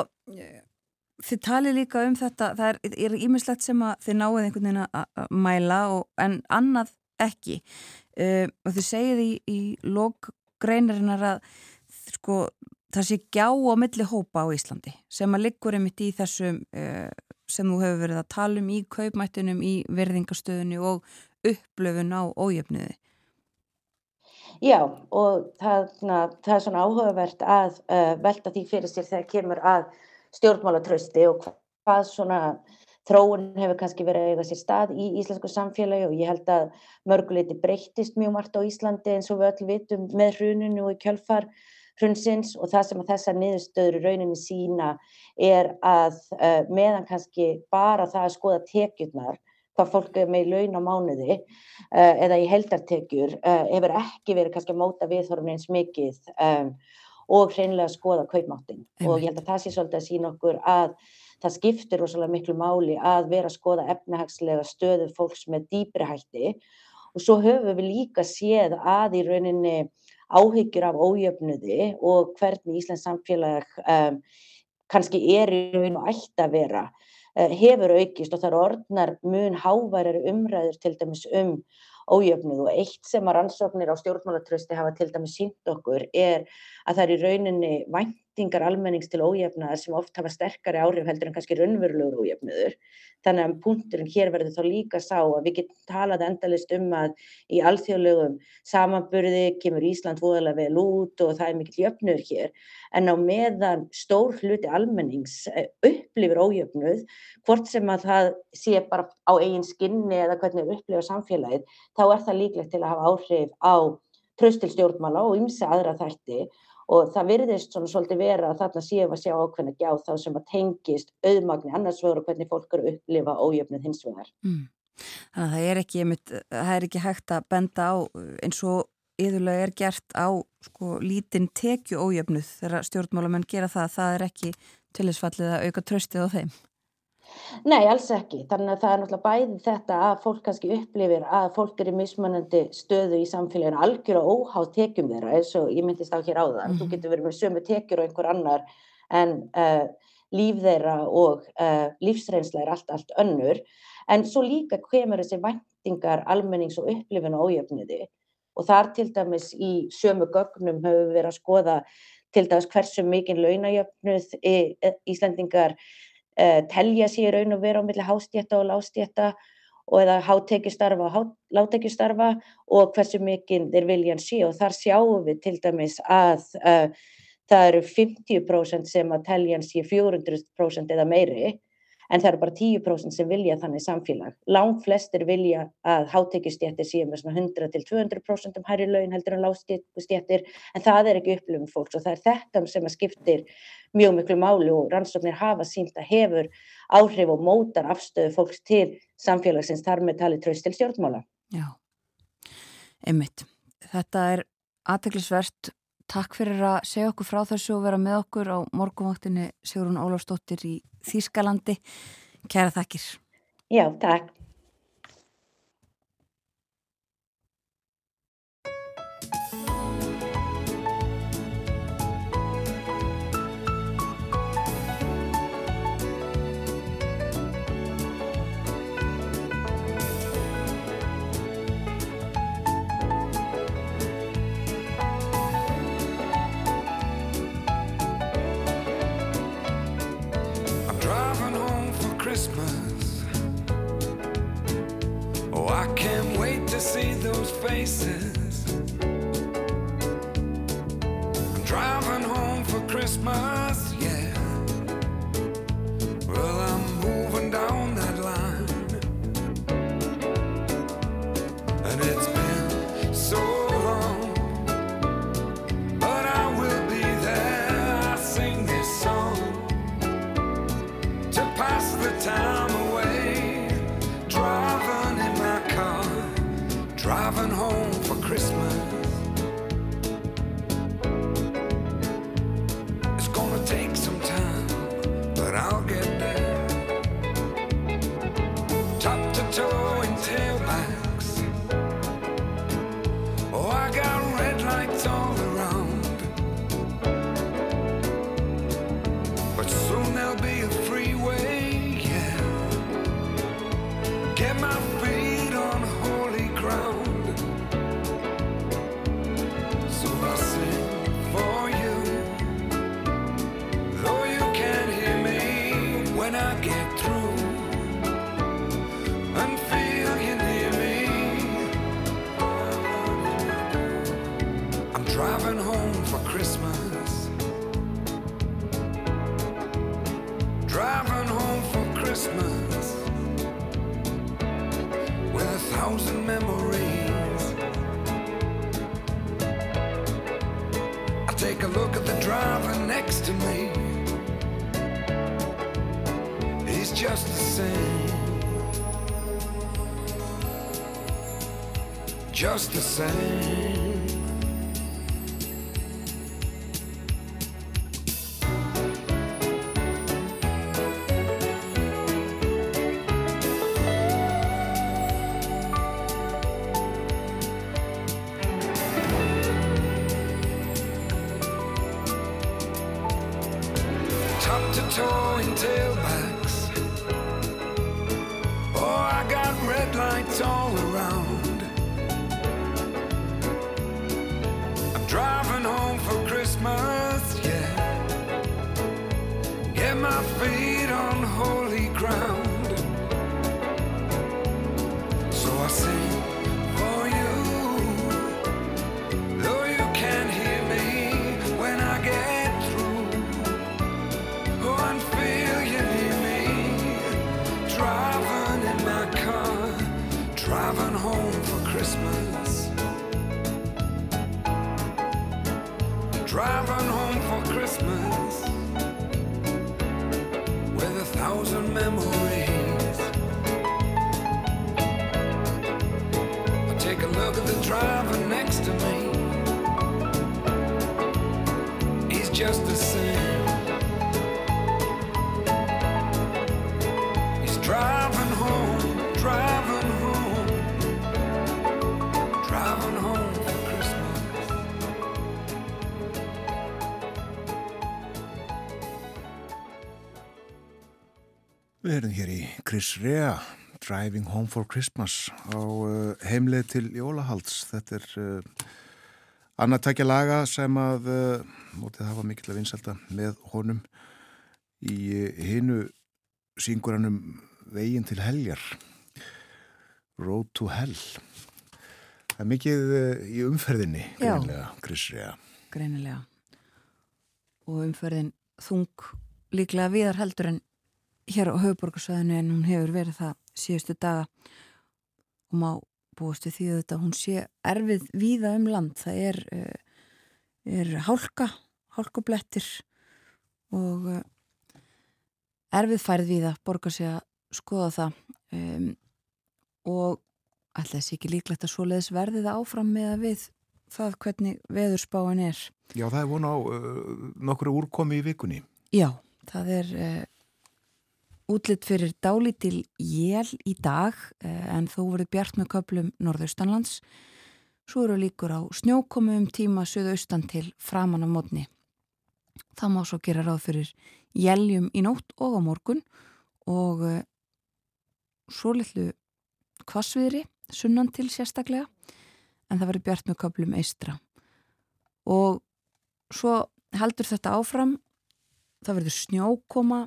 þið talið líka um þetta, það er ímislegt sem að þið náið einhvern veginn að mæla og, en annað ekki uh, og þið segið í, í lókgreinarinnar að sko, það sé gjá á milli hópa á Íslandi sem að liggur einmitt í þessum uh, sem þú hefur verið að tala um í kaupmættunum, í verðingastöðunni og upplöfun á ójöfniði. Já og það, na, það er svona áhugavert að uh, velta því fyrir sér þegar kemur að stjórnmálatrösti og hvað svona þróun hefur kannski verið að eiga sér stað í íslensku samfélagi og ég held að mörguleiti breyttist mjög margt á Íslandi eins og við öll vitum með hruninu og í kjölfar hrunsins og það sem að þessar niðurstöður í rauninni sína er að uh, meðan kannski bara það að skoða tekjurnar hvað fólk er með í laun á mánuði uh, eða í heldartekjur uh, hefur ekki verið kannski að móta viðhorfum eins mikið um, og hreinlega að skoða kaupmáttin og ég held að það sé svolítið að sína okkur að það skiptir rosalega miklu máli að vera að skoða efnahagslega stöðu fólks með dýbri hætti. Og svo höfum við líka séð að í rauninni áhyggjur af ójöfnuði og hvernig Íslands samfélag um, kannski er í raun og ætti að vera uh, hefur aukist og það er orðnar mun háværar umræður til dæmis um ójöfnuð og eitt sem að rannsóknir á stjórnmálatrösti hafa til dæmis sínt okkur er að það er í rauninni væntingar almennings til ójöfnaðar sem oft hafa sterkari áhrif heldur en kannski raunverulegur ójöfnuður. Þannig að punkturinn hér verður þá líka sá að við getum talað endalist um að í alþjóðlegum samanburði kemur Ísland voðalega vel út og það er mikill jöfnur hér en á meðan stór hluti almennings eh, upplifir ójöfnuð hvort sem að það sé bara á eigin skinni eða hvernig við upplifa samfélagið þá er það líklegt til að hafa áhrif á tröstil stjórnmála og ymsi aðra þætti og það virðist svona svolítið vera að þarna séum að sjá ákveðna gjá þá sem að tengist auðmagni annars vegar og hvernig fólk eru að upplifa ójöfnið hins vegar. Mm. Þannig að það er ekki, það er ekki hægt að benda á eins og yðurlega er gert á sko, lítinn tekju ójöfnuð þegar stjórnmálamenn gera það, það er ekki tillisfallið að auka tröstið á þeim. Nei, alls ekki. Þannig að það er náttúrulega bæði þetta að fólk kannski upplifir að fólk er í mismunandi stöðu í samfélaginu algjör og óháð tekjum þeirra eins og ég myndist á hér á það. Mm -hmm. Þú mhm. getur verið með sömu tekjur og einhver annar en uh, líf þeirra og uh, lífsreynsla er allt, allt önnur. En svo líka kemur þessi væntingar almennings og upplifinu ójöfniði og þar til dæmis í sömu gögnum höfum við verið að skoða til dæmis hversu mikinn launajöfnuð Íslandingar uh, telja sér raun og vera á milli hástjætta og lástjætta og eða hátekjustarfa og látekjustarfa og hversu mikinn þeir viljan sé. Og þar sjáum við til dæmis að uh, það eru 50% sem að teljan sé 400% eða meiri en það eru bara 10% sem vilja þannig samfélag. Lang flestir vilja að hátekjustjættir séu með svona 100-200% um hærri laun heldur en lástjættir en það er ekki upplifum fólks og það er þetta sem skiptir mjög miklu máli og rannsóknir hafa sínt að hefur áhrif og mótar afstöðu fólks til samfélagsins þar með tali tröst til stjórnmála. Já, einmitt. Þetta er aðteglisvert Takk fyrir að segja okkur frá þessu og vera með okkur á morgumvaktinni Sigrun Ólafsdóttir í Þýskalandi. Kæra þakkir. Já, takk. can't wait to see those faces. I'm driving home for Christmas. Christmas. Erum hér í Chris Rea, Driving Home for Christmas á uh, heimleið til Jólahalds. Þetta er uh, annað takja laga sem að uh, mótið hafa mikill að vinsalda með honum í hinu synguranum Vegin til heljar, Road to Hell. Það er mikið í umferðinni, Já. greinlega, Chris Rea. greinilega og umferðin þung líklega viðar heldur en hér á höfuborgarsvæðinu en hún hefur verið það síðustu daga. Og má búast við því að þetta hún sé erfið víða um land. Það er, uh, er hálka hálkublettir og uh, erfið færð víða. Borgar sig að skoða það. Um, og ætla þessi ekki líklegt að svoleiðis verði það áfram með að við það hvernig veðurspáin er. Já, það er vona á uh, nokkru úrkomi í vikunni. Já, það er uh, útlitt fyrir dálítil jél í dag uh, en þó voru bjart með köplum norðaustanlands. Svo eru líkur á snjókomu um tíma söðaustan til framan af mótni. Það má svo gera ráð fyrir jéljum í nótt og á morgun og uh, svo litlu kvassviðri sunnan til sérstaklega en það verður bjart með köplum eistra. Og svo heldur þetta áfram það verður snjókoma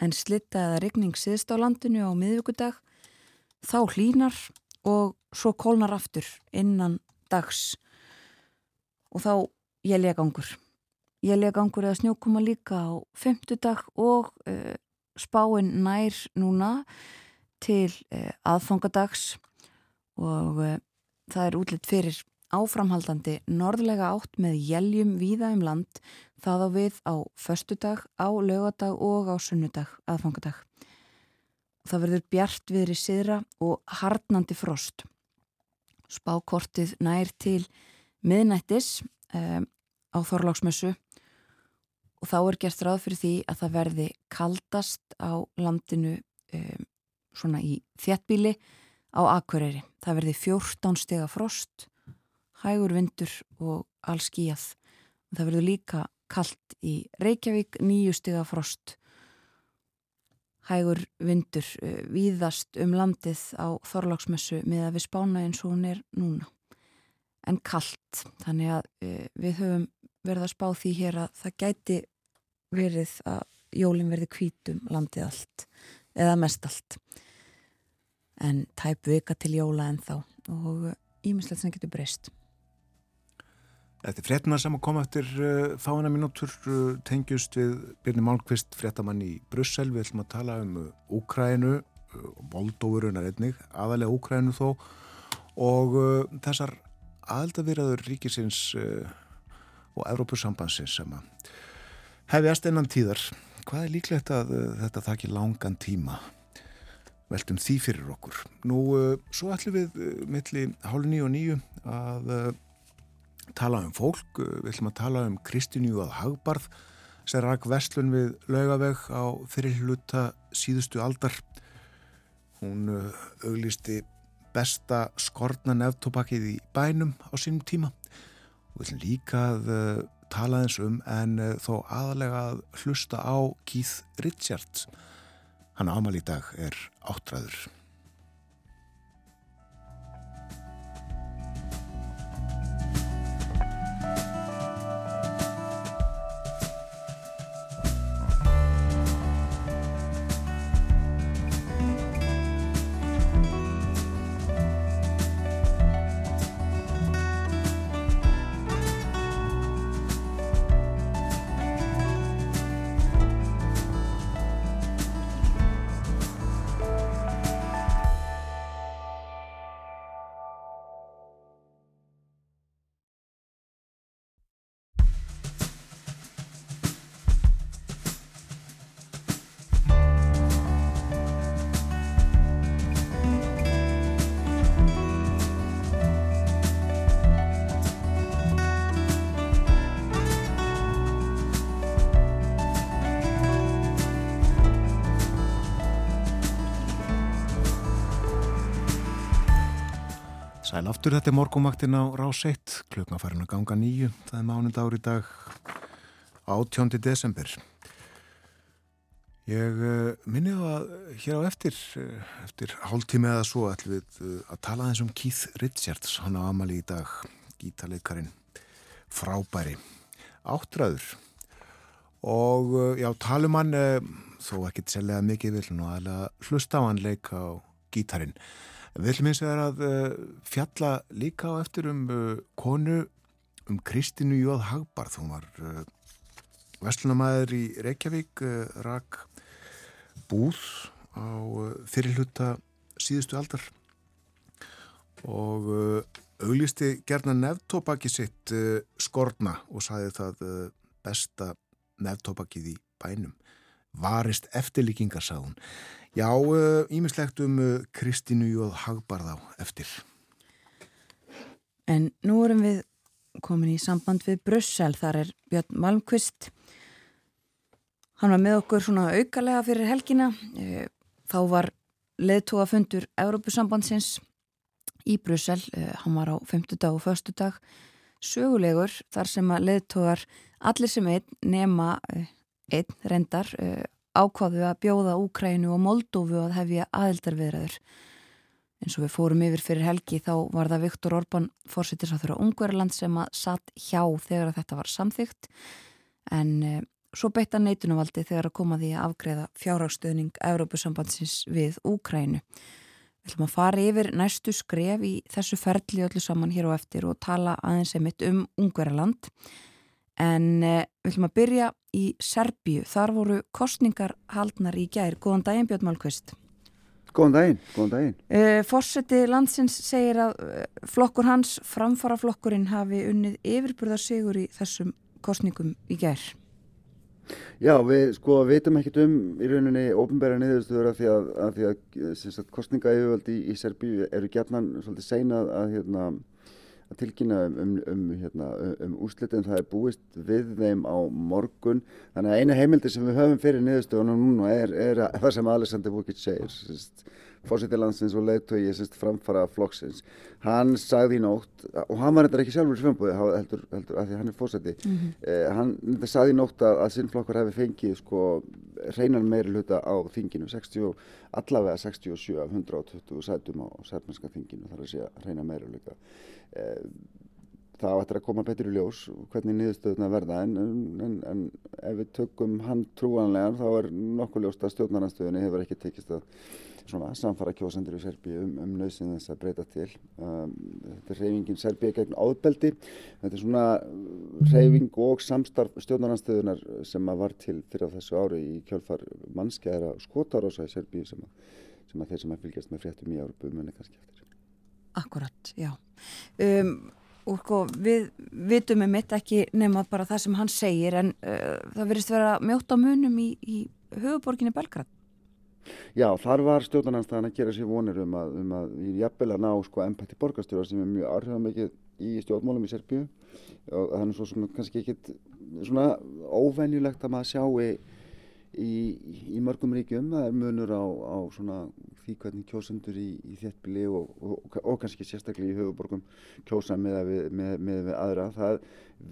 en slitta eða rigning siðst á landinu á miðvíkudag þá hlínar og svo kólnar aftur innan dags. Og þá jælja gangur Jéljagangur eða snjókoma líka á fymtudag og uh, spáin nær núna til uh, aðfangadags og uh, það er útlitt fyrir áframhaldandi norðlega átt með jæljum víða um land það á við á föstudag, á lögadag og á sunnudag, aðfangadag. Það verður bjart viðri siðra og harnandi frost. Spákortið nær til miðnættis um, á Þorláksmessu og þá er gert ráð fyrir því að það verði kaldast á landinu um, svona í þjættbíli á Akureyri. Það verði 14 stega frost, hægur vindur og all skíjað. Það verður líka kallt í Reykjavík, nýju stega frost. Hægur vindur uh, víðast um landið á Þorláksmessu með að við spána eins og hún er núna. En kallt, þannig að uh, við höfum verið að spá því hér að það gæti verið að jólinn verði kvítum landið allt, eða mest allt en tæp vika til jóla en þá og ímislegt sem getur breyst. Þetta er fréttunar sem að koma eftir uh, fáina mínútur uh, tengjust við Byrni Málkvist, fréttamann í Brussel. Við ætlum að tala um uh, Úkrænu og Moldófurunar einnig, aðalega Úkrænu þó og uh, þessar aðaldavirðaður ríkisins uh, og Evrópussambansins sem að hefjast innan tíðar. Hvað er líklegt að uh, þetta þakki langan tíma? Veltum því fyrir okkur. Nú, svo ætlum við milli hálf nýju og nýju að tala um fólk, við ætlum að tala um Kristínu að Hagbarð sem rak vestlun við laugaveg á fyrirluta síðustu aldar. Hún auglisti besta skortna nefntobakið í bænum á sínum tíma. Við ætlum líka að tala eins um en þó aðalega að hlusta á Keith Richards. Hann ámal í dag er áttræður aftur, þetta er morgumaktin á Rás 1, klukkan farin að ganga nýju, það er mánund ári dag 18. desember. Ég uh, minni þá að hér á eftir, uh, eftir hálftími eða svo ætlum við uh, að tala eins um Keith Richards, hann á Amali í dag, gítaleikarin, frábæri, áttræður og já, talum hann, þó ekki tsellega mikið vil, nú aðlega hlusta á hann leika á gítarin. Við ætlum eins og það að uh, fjalla líka á eftir um uh, konu um Kristínu Jóð Hagbarð. Hún var uh, vestlunamæður í Reykjavík, rak búð á fyrirluta síðustu aldar og auglisti gerna nefntópaki sitt skorna og saði það besta nefntópakið í bænum. Varist eftirlíkingar, sá hún. Já, ímislegt um Kristínu Jóð Hagbarð á eftir. En nú erum við komin í samband við Brussel, þar er Björn Malmqvist. Hann var með okkur svona aukalega fyrir helgina. Þá var leðtóafundur Európusambandsins í Brussel. Hann var á 50 dag og 1. dag sögulegur þar sem að leðtógar allir sem einn nema einn reyndar ákvaðu að bjóða Úkrænu og Moldófu að hefja aðeldarviðræður. En svo við fórum yfir fyrir helgi þá var það Viktor Orbán fórsettisáþur á Ungverðarland sem að satt hjá þegar þetta var samþygt en e, svo beitta neitunumvaldi þegar að koma því að afgreða fjárhagstöðning Európusambandsins við Úkrænu. Við ætlum að fara yfir næstu skref í þessu ferli öllu saman hér og eftir og tala aðeins einmitt um Ungverðarland En uh, við ætlum að byrja í Serbíu. Þar voru kostningar haldnar í gær. Góðan daginn Björn Málkvist. Góðan daginn, góðan daginn. Uh, Forseti landsins segir að uh, flokkur hans, framfaraflokkurinn, hafi unnið yfirburðarsigur í þessum kostningum í gær. Já, við sko veitum ekkert um í rauninni ofnbæra niðurstöður af því að, að, því að sagt, kostninga yfirvöldi í, í Serbíu eru gætnan svolítið seinað að, hérna, að tilkynna um, um, um, hérna, um úrslitin. Það er búist við þeim á morgun. Þannig að eina heimildi sem við höfum fyrir niðurstöðunum núna er, er það sem Alexander Vukic segir. Fósitilandsins og leiðtögi framfara flokksins hann sagði í nótt og hann var þetta ekki sjálfur í svömbúði heldur, heldur að því hann er fósiti mm -hmm. eh, hann sagði í nótt að, að sinnflokkur hefði fengið sko reynan meiri hluta á þinginu 60, allavega 67 af 120 sætum á særmennska þinginu þar að segja reyna meiri hluta eh, það ættir að koma betur í ljós hvernig niðurstöðuna verða en, en, en ef við tökum hann trúanlegan þá er nokkuð ljóst að stjórnarnarstöðunni hefur ekki tekist að svona samfara kjósandur í Serbíu um, um nöðsinn þess að breyta til. Um, þetta er reyfingin Serbíu gegn áðbeldi. Þetta er svona reyfing og samstarf stjórnarnarstöðunar sem var til fyrir þessu ári í kjálfar mannskæðara skotarása í Serbíu sem, sem að þeir sem að fylgjast með fréttum í Árupu munni kannski eftir. Akkurat, já. Um, og sko við vitum um mitt ekki nema bara það sem hann segir en uh, það verist vera mjótt á munum í, í höfuborginni Belgrad. Já, þar var stjórnarnanstæðan að gera sér vonir um að, um að við jafnvel að ná sko ennpætti borgarstjóra sem er mjög áhrifamikið í stjórnmálum í Serbíu og þannig svo sem kannski ekkit svona óvenjulegt að maður sjáu í, í mörgum ríkjum. Það er munur á, á því hvernig kjósendur í, í þéttbili og, og, og kannski sérstaklega í höfuborgum kjósa með við, með, með við aðra. Það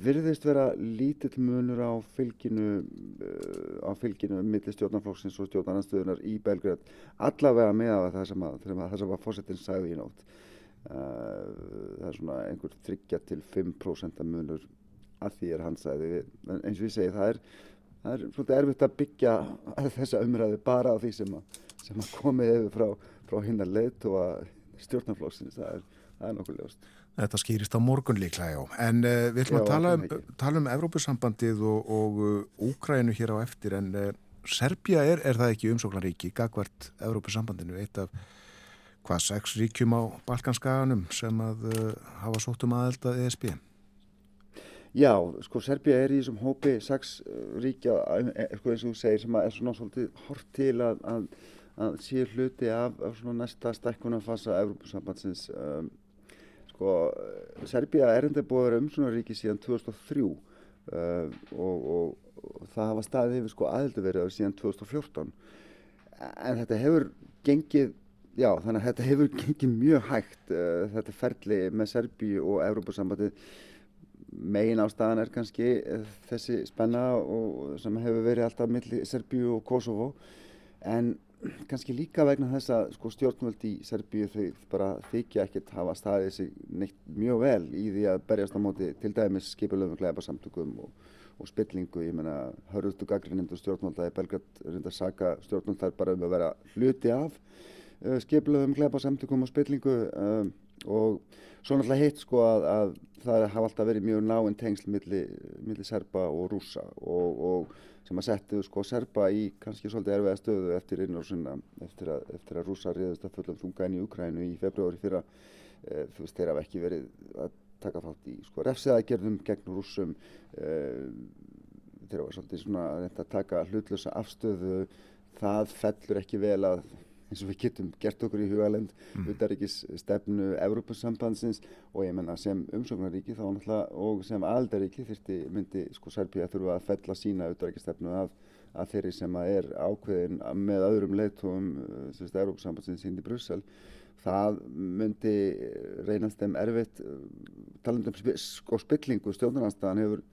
virðist vera lítill munur á fylginu uh, á fylginu millir stjórnarflokksins og stjórnarnarstöðunar í Belgrad allavega með það sem að, það sem að fósettin sagði í nótt. Uh, það er svona einhver 3-5% munur að því er hans sagði. En eins og ég segi það er það er svolítið erfitt að byggja þessa umræðu bara á því sem að, sem að komið yfir frá, frá hinnar leitt og að stjórnarflóksins, það er, það er nokkuð ljóst. Þetta skýrist á morgun líklega, já. En uh, við ætlum að tala um, tala um Evrópusambandið og, og uh, Úkrænu hér á eftir, en uh, Serbia er, er það ekki umsóknaríki, gagvart Evrópusambandinu, eitt af hvað sex ríkjum á Balkanskaganum sem að hafa sótt um aðelda ESB? Já, sko Serbia er í þessum hópi sex eh, ríkja, eh, sko eins og þú segir, sem er svona svolítið hort til að, að, að sé hluti af, af svona næsta stækkunarfasa Evrópusambandsins. Um, sko Serbia er enda búið um svona ríki síðan 2003 uh, og, og, og það hafa staðið yfir sko aðeldaverið síðan 2014. En þetta hefur gengið Já, þannig að þetta hefur gengið mjög hægt, uh, þetta ferli með Serbíu og Evrópussambandið megin ástæðan er kannski eh, þessi spenna sem hefur verið alltaf millir Serbíu og Kosovo. En kannski líka vegna þess að sko, stjórnvöld í Serbíu þau bara þykja ekkert hafa staðið sig neitt mjög vel í því að berjast á móti til dæmis skipulöfum glæpa samtökum og, og spillingu, ég menna hörðustu gaggrinnindu stjórnvölda í Belgrad reynda að saka stjórnvöld þar bara um að vera hluti af uh, skipulöfum glæpa samtökum og spillingu. Um, og svo náttúrulega hitt sko að, að það hafa alltaf verið mjög náinn tengsl millir milli serba og rúsa og, og sem að settu sko serba í kannski svolítið erfiða stöðu eftir innrásuna eftir eftir að rúsa riðast að fulla þunga inn í Ukrænu í februari fyrra. E, þú veist þeir hafa ekki verið að taka þátt í sko refsiðagerðum gegn rúsum e, þeir hafa svolítið svona að taka hlutlösa afstöðu. Það fellur ekki vel að eins og við getum gert okkur í hugalend mm. utaríkis stefnu Evrópussambandsins og ég menna sem umsóknaríki þá náttúrulega og sem aldaríki þurfti myndi sko Serbíu að þurfa að fella sína utaríkis stefnu að, að þeirri sem að er ákveðin með öðrum leitóum Evrópussambandsins inn í Brussel það myndi reynast þeim erfitt talandum sko spillingu stjórnarnanstæðan hefur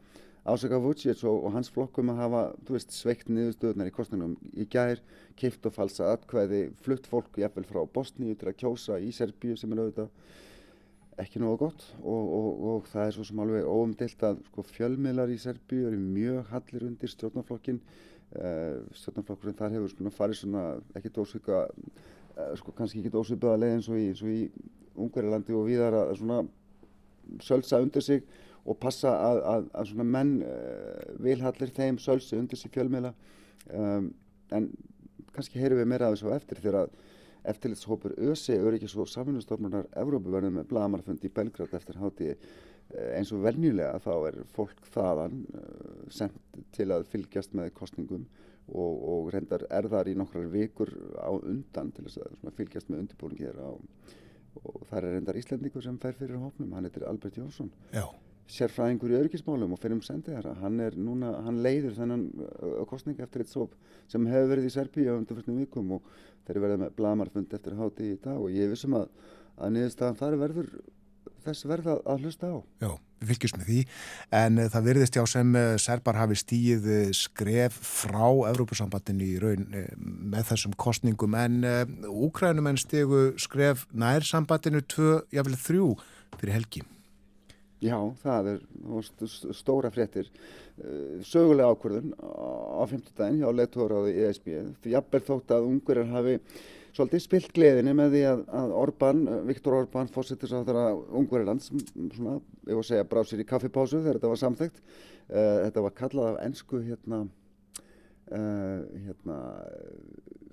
ásaka Vucic og, og hans flokkum að hafa veist, sveikt niðurstöðunar í kostningum í gær, keift og falsa atkvæði, flutt fólk jafnvel frá Bosníu til að kjósa í Serbíu sem er auðvitað ekki nógu gott. Og, og, og það er svo sem alveg óumdelt að sko, fjölmiðlar í Serbíu eru mjög hallir undir stjórnarflokkin uh, stjórnarflokkurinn þar hefur svona, farið svona ekkert ósvika uh, sko, kannski ekkert ósvipaða leið eins og í, í Ungverilandi og viðar að svona sölsa undir sig og passa að, að, að svona menn uh, vilhallir þeim sölsi undir sér fjölmiðla um, en kannski heyrum við meira af þessu eftir þegar eftirlitshópur ÖSI Öryggis og Samfunnustofnunar Evrópu verður með blamarfund í Belgrad eftir hátíði eh, eins og venjulega þá er fólk þaðan uh, sendt til að fylgjast með kostningum og, og reyndar er þar í nokkrar vikur á undan til þess að svona, fylgjast með undirbúningi þeirra og, það er reyndar Íslendingur sem fær fyrir hópnum, hann heitir Albert Jónsson. Já, sérfræðingur í öryggismálum og fyrir um sendiðara hann er núna, hann leiður þennan uh, kostning eftir eitt sóp sem hefur verið í Serbíu á undanfjörstum vikum og þeir verða með blamarfund eftir háti í dag og ég vissum að, að niðurstaðan þar verður þess verða að hlusta á. Já, við fylgjumst með því. En uh, það virðist já sem uh, Serbar hafi stíð uh, skref frá Evrópusambandinu í raun með þessum kostningum en uh, Úkrænumenn stigu skref nær sambandinu tvö, jáfnvel þrjú fyrir helgi. Já, það er stóra fréttir. Uh, sögulega ákvörðun á 50 daginn hjá leittóraði ESB jafnvel þótt að ungurir hafi svolítið spilt gleðinni með því að, að Orbán, uh, Viktor Orbán fórsetis á þeirra ungurirlands svona, ég var að segja, brá sér í kaffipásu þegar þetta var samþekkt uh, þetta var kallað af ensku hérna hérna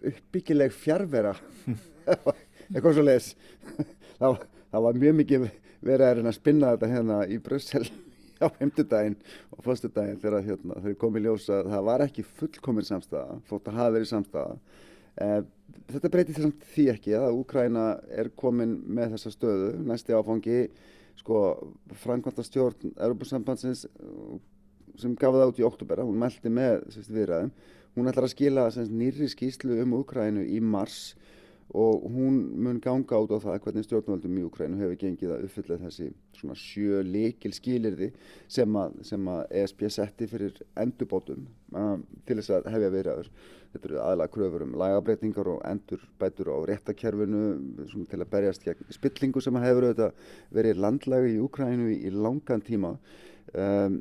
uppbyggileg fjárvera eitthvað svo var- það var mjög mikið verið að reyna að spinna þetta hérna í Brussel á femtudaginn og fyrstudaginn þegar hérna, þeir komið ljós að það var ekki fullkomin samstæða þótt að hafa verið samstæða eh, þetta breytir þess að því ekki að Úkraina er komin með þessa stöðu. Næsti áfangi sko framkvæmta stjórn Europasambandsins eh, sem gaf það út í oktober hún meldi með viðræðum. Hún ætlar að skila nýrri skýslu um Úkraínu í mars og hún mun ganga út á það hvernig stjórnvöldum í Úkraínu hefur gengið að uppfylla þessi svona sjö leikil skilirði sem að, sem að ESB setti fyrir endurbótum um, til þess að hefja viðræður. Þetta eru aðalega kröfur um lagabreitingar og endurbætur á réttakerfinu til að berjast gegn spillingu sem hefur verið landlægi í Úkraínu í, í langan tíma. Um,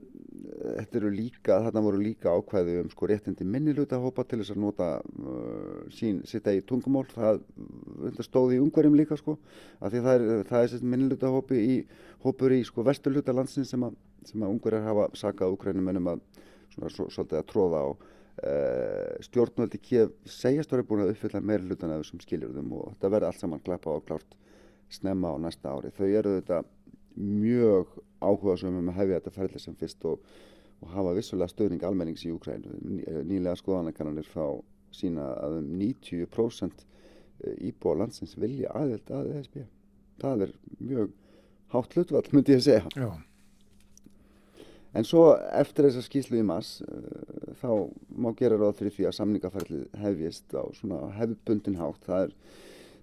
þetta eru líka, þarna voru líka ákvæði um sko réttindi minniluta hópa til þess að nota uh, sín, sitt eigi tungumál, það stóði í ungverjum líka sko, af því það er, það er minniluta hópi í, hópur í sko vesturluta landsins sem að, sem að ungverjar hafa sakað úkrænum ennum að svona svo, svolítið að tróða á uh, stjórnvöldi kef segjast verið búin að uppfylla meira hlutan af þessum skiljurðum og þetta verði allt saman klappa og klárt snemma á næsta ári. Þau eru þetta mjög áhuga sem um að hefja þetta ferli sem fyrst og, og hafa vissulega stöðning almennings í Úkrænu. Nýlega skoðanakannanir fá sína að um 90% íbúa landsins vilja aðild að ESB. Það er mjög hátt hlutvall, myndi ég að segja. Já, En svo eftir þessa skýslu í mass uh, þá má gera ráð fyrir því að samningaferlið hefjist á svona hefbundin hátt. Það er,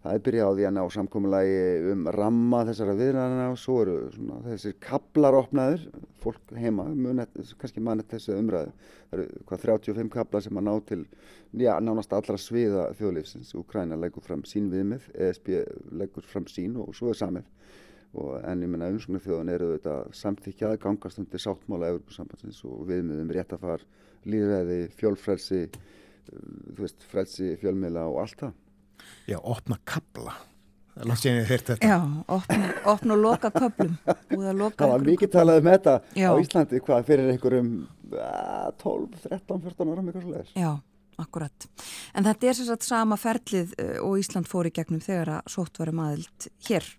það er byrjað á því að ná samkomulagi um ramma þessara viðræðana og svo eru svona, þessir kaplar opnaður, fólk heima, munet, kannski mannet þessi umræðu. Það eru hvað 35 kaplar sem að ná til, já, nánast allra sviða þjóðlífsins. Úkræna leggur fram sín viðmið, ESB leggur fram sín og svo er samið og en ég menna umsóknar þjóðan eru þetta samþykjað gangast undir sáttmála Evropasambandsins og viðmiðum réttafar, líðræði, fjölfrelsi, uh, þú veist, frelsi, fjölmiðla og allt það. Já, opna kabla. Já, opna, opna og loka köplum. Að Það var mikið talað um þetta Já. á Íslandi, hvað fyrir einhverjum uh, 12, 13, 14 ára svo leiðis. Já, akkurat. En þetta er sem sagt sama ferlið eh, og Ísland fór í gegnum þegar að sótt varum aðild hér.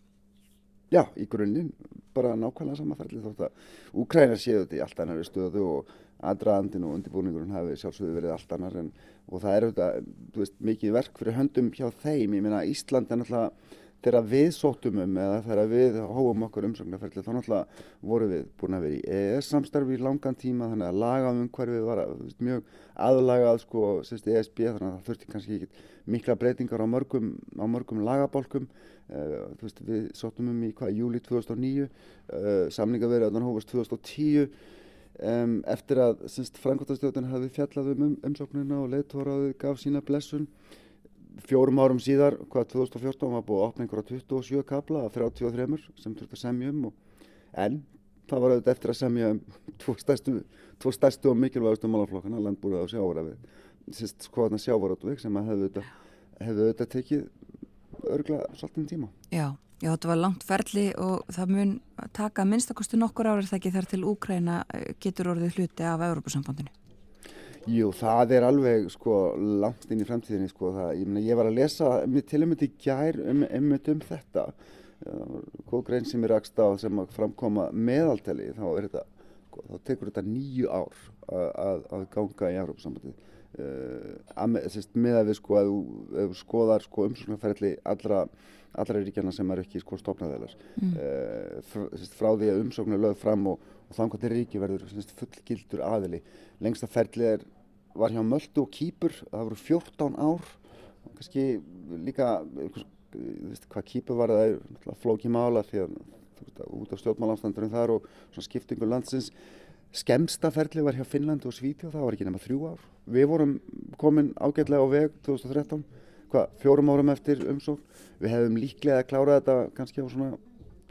Já, í grunninn bara nákvæmlega samanferðli þótt að Úkrænar séu þetta í allt annari stöðu og aðdraðandinn og undirbúningurinn hafi sjálfsögðu verið allt annar en, og það er auðvitað, þú veist, mikið verk fyrir höndum hjá þeim, ég meina Ísland er náttúrulega þegar við sóttum um eða þegar við hóum okkur umsögnarferðli þá náttúrulega vorum við búin að vera í EES samstarfi í langan tíma þannig að laga um hverfið var að, veist, mjög aðlagað sko, sérst, ESB þannig að það þurfti kannski ekki mikla breytingar á mörgum, á mörgum lagabálkum. Uh, veist, við sóttum um í hvað, júli 2009, uh, samningaverðan hófast 2010 um, eftir að framkvæmtastjóðin hafi fjallað um, um umsóknina og leiðtóraðið gaf sína blessun. Fjórum árum síðar, hvað 2014 var búið að opna einhverja 27 kabla af 33 sem þurfti að semja um og, en það var auðvitað eftir að semja um tvo stærstu, tvo stærstu og mikilvægastu málaflokkana, landbúrið og sjávarafið sérst sko þarna sjávarátvík sem að hefðu auðvitað, hefðu auðvitað tekið örgla svolítið tíma. Já, Já, þetta var langt ferli og það mun taka minnstakosti nokkur árið það ekki þar til Úkræna eh, getur orðið hluti af Európusambandinu. Jú, það er alveg sko langt inn í framtíðinni sko það, ég, meni, ég var að lesa til og með til gær um, um, um þetta góð grein sem er rakst á sem að framkoma meðaltali þá er þetta, sko, þá tekur þetta nýju ár að, að, að ganga í Európa-sambandið uh, með að við sko að þú skoðar sko umsóknarferðli allra allra ríkjana sem er ekki sko stopnaðeilar mm. uh, frá, frá því að umsóknar lögð fram og, og þannig að ríki verður fullgildur aðili. Lengsta ferðli er var hjá Möldu og Kýpur, það voru 14 ár. Kannski líka veist, hvað Kýpur var það er flóki mála því að veist, út af stjórnmálanstandurum þar og skiptingu landsins. Skemsta ferli var hjá Finnland og Svíti og það var ekki nema þrjú ár. Við vorum komin ágætlega á veg 2013 hvað, fjórum árum eftir umsókn. Við hefum líklega að klára þetta kannski á svona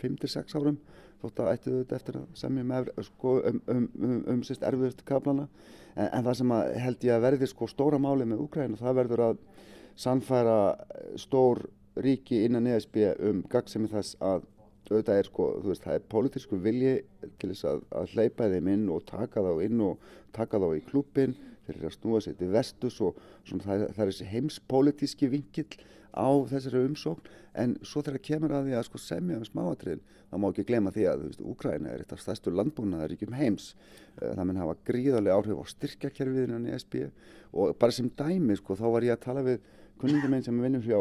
5-6 árum þótt að ættu þetta eftir að semja um, sko, um, um, um, um sérst erfiðustu kaplana. En, en það sem held ég að verði sko stóra máli með Úkræna það verður að sannfæra stór ríki innan ESB um gaggsemi þess að auðvitað er sko, þú veist, það er pólitísku vilji til þess að, að hleypa þeim inn og taka þá inn og taka þá í klúpin þeir eru að snúa sér til vestus og það, það er þessi heimspolítíski vingill á þessari umsókn. En svo þegar kemur að því að sko semja um smáatriðin þá má ekki glema því að Úkræna er eitt af stærstu landbúnaðaríkjum heims. Eh, það mun hafa gríðarlega áhrif á styrkjakerfiðin í SB og bara sem dæmi sko þá var ég að tala við kunningum einn sem vinnur hjá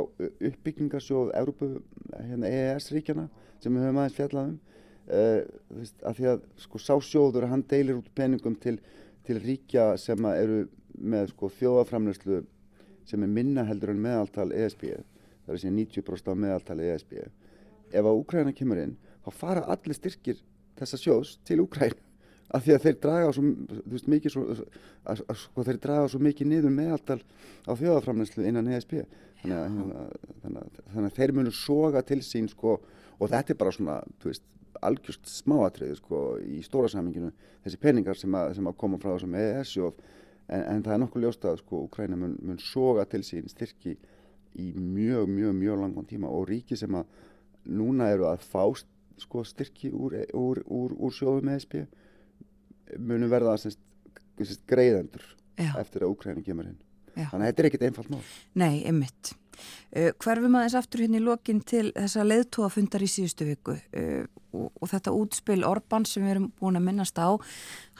uppbyggingarsjóð Európu, hérna EES-ríkjana sem við höfum aðeins fjallað um. Uh, að því að sko sásjóður hann deilir út peningum til, til ríkja sem eru með sko þjóðaframlöslu sem er minna heldur en meðaltal ESB það er þessi 90% af meðaltali ESB ef að Úkræna kemur inn þá fara allir styrkir þessa sjós til Úkræn af því að þeir draga svo, veist, mikið svo, að, að, sko, þeir draga svo mikið niður meðaltal á þjóðaframlæslu innan ESB þannig hérna, þannig að, þannig að þeir munu soga til sín sko, og þetta er bara svona veist, algjörst smáatrið sko, í stóra saminginu þessi peningar sem, sem að koma frá þessum EES en, en það er nokkuð ljóst að sko, Úkræna mun, mun soga til sín styrki í mjög, mjög, mjög langan tíma og ríki sem að núna eru að fást sko, styrki úr, úr, úr, úr sjóðum ESB munum verða sest, sest, greiðendur Já. eftir að Úkræni kemur inn. Já. Þannig að þetta er ekkit einfalt mál. Nei, ymmit. Uh, hverfum aðeins aftur hérna í lokin til þessa leðtóafundar í síðustu viku. Uh, og, og þetta útspil Orban sem við erum búin að minnast á,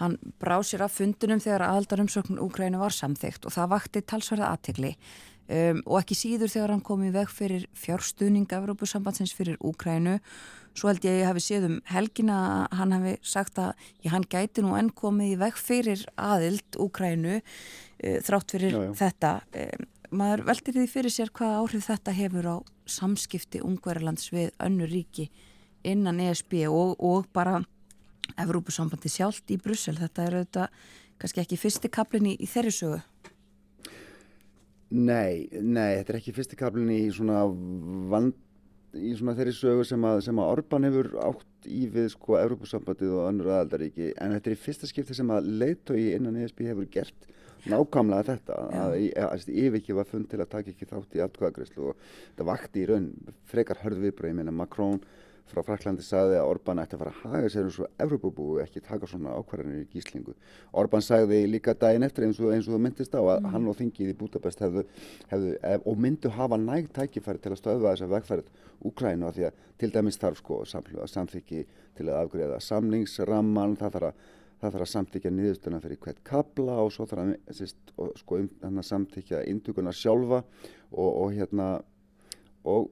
hann brá sér af fundunum þegar aðaldarumsöknun Úkræni var samþygt og það vakti talsverða aðtegli um, og ekki síður þegar hann kom í veg fyrir fjárstuðning Evrópusambandsins fyrir Úkrænu svo held ég að ég hafi séð um helgina að hann hafi sagt að já, hann gæti nú enn komið í veg fyrir aðild Úkrænu uh, þrátt fyrir já, já. þetta um, maður veldir því fyrir sér hvaða áhrif þetta hefur á samskipti Ungverðarlands við önnu ríki innan ESB og, og bara Evrópusambandi sjálft í Brussel. Þetta er auðvitað kannski ekki fyrsti kaplin í, í þeirri sögu. Nei, nei, þetta er ekki fyrsti kaplin í svona vand í svona þeirri sögu sem að, sem að Orban hefur átt í við sko Európusambandið og önnur aðaldaríki en þetta er í fyrsta skipti sem að leittói innan ESB hefur gert nákvæmlega þetta að, að var fund til að taka ekki þátt í aftkvæðagreyslu og þetta vakti í raun frekar hörð viðbröð, ég meina Macron frá Fraklandi sagði að Orban ætti að fara að haga sér eins og Evropabúi ekki taka svona ákvarðanir í gíslingu. Orban sagði líka daginn eftir eins og, eins og þú myndist á að mm. hann og þingið í Budapest hefðu, hefðu og myndu hafa nægt tækifæri til að stöðva þessa vegfærið Úkrænu að því að til dæmis þarf sko samþykki til að afgreða samningsramman, það þarf að það þarf að samtíkja niðurstöna fyrir hvert kabla og svo þarf að sýst, og, sko, um, samtíkja induguna sjálfa og, og hérna og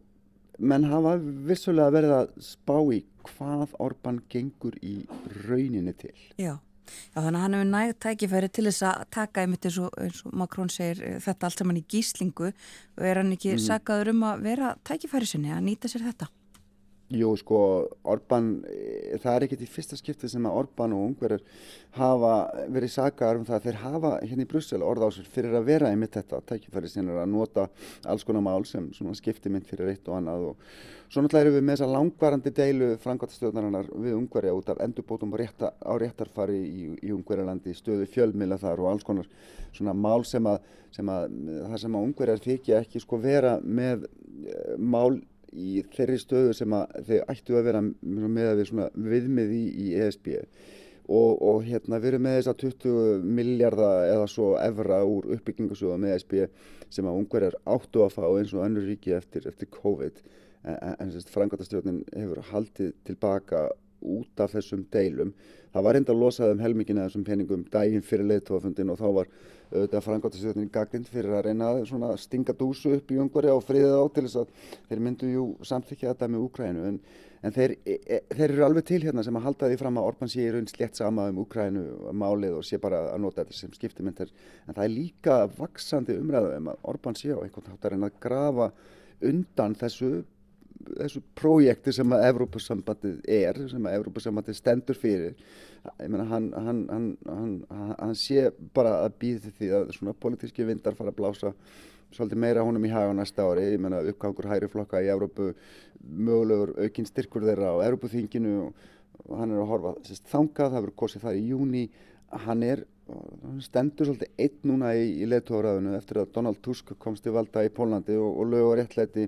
menn hafa vissulega verið að spá í hvað Orban gengur í rauninni til. Já, Já þannig að hann hefur nægt tækifæri til þess að taka einmitt eins og, eins og Makrón segir eh, þetta allt saman í gíslingu og er hann ekki mm. sagaður um að vera tækifæri sinni að nýta sér þetta? Jú, sko, Orban, eh, það er ekkert í fyrsta skipti sem að Orban og ungverðar hafa verið sagaðar um það. Að þeir hafa hérna í Brussel orða á sér fyrir að vera einmitt þetta, tækifæri sinni að nota alls konar mál sem skipti mynd fyrir eitt og annað og svo náttúrulega erum við með þessa langvarandi deilu frangværtastjóðnarinnar við ungverja út af endurbótum rétta, á réttarfari í, í ungverjalandi, stöðu fjölmila þar og alls konar svona mál sem að, sem að það sem að ungverjar þykja ekki sko vera með eh, mál í þeirri stöðu sem að þau ættu að vera með við svona viðmið í, í ESB og, og hérna við erum með þess að 20 miljardar eða svo evra úr uppbyggingasjóða með ESB sem að ungverjar áttu að fá eins og önnur ríki eftir, eftir COVID. En, en frangværtastjórnin hefur haldið tilbaka út af þessum deilum. Það var enda að losa um helmingina þessum peningum daginn fyrir leiðtóafundin og þá var auðvitað frangværtastjórnin gaglind fyrir að reyna að stinga dúsu upp í ungverja og friðið á til þess að þeir myndu jú samþykja þetta með Úkrænu en, en þeir, e, e, þeir eru alveg til hérna sem að halda því fram að Orban sé í raun slett sama um Úkrænu málið og sé bara að nota þetta sem skiptimyndir en það er líka vaksandi umræðu um að Orban sé á einhvern hátt að reyna að grafa undan þessu þessu prójekti sem að Evrópussambandið er, sem að Evrópussambandið stendur fyrir meina hann, hann, hann, hann sé bara að býði því að svona politíski vindar fara að blása svolítið meira honum í haga næsta ári. Ég meina uppgangur hæri flokka í Evrópu mögulegur aukinn styrkur þeirra á Evrópuþinginu og hann er að horfa sérst, þangað, það verður kosið það í júni hann er hann stendur svolítið einn núna í, í leðtóraðinu eftir að Donald Tusk komst í valda í Pólandi og, og lögur réttleiti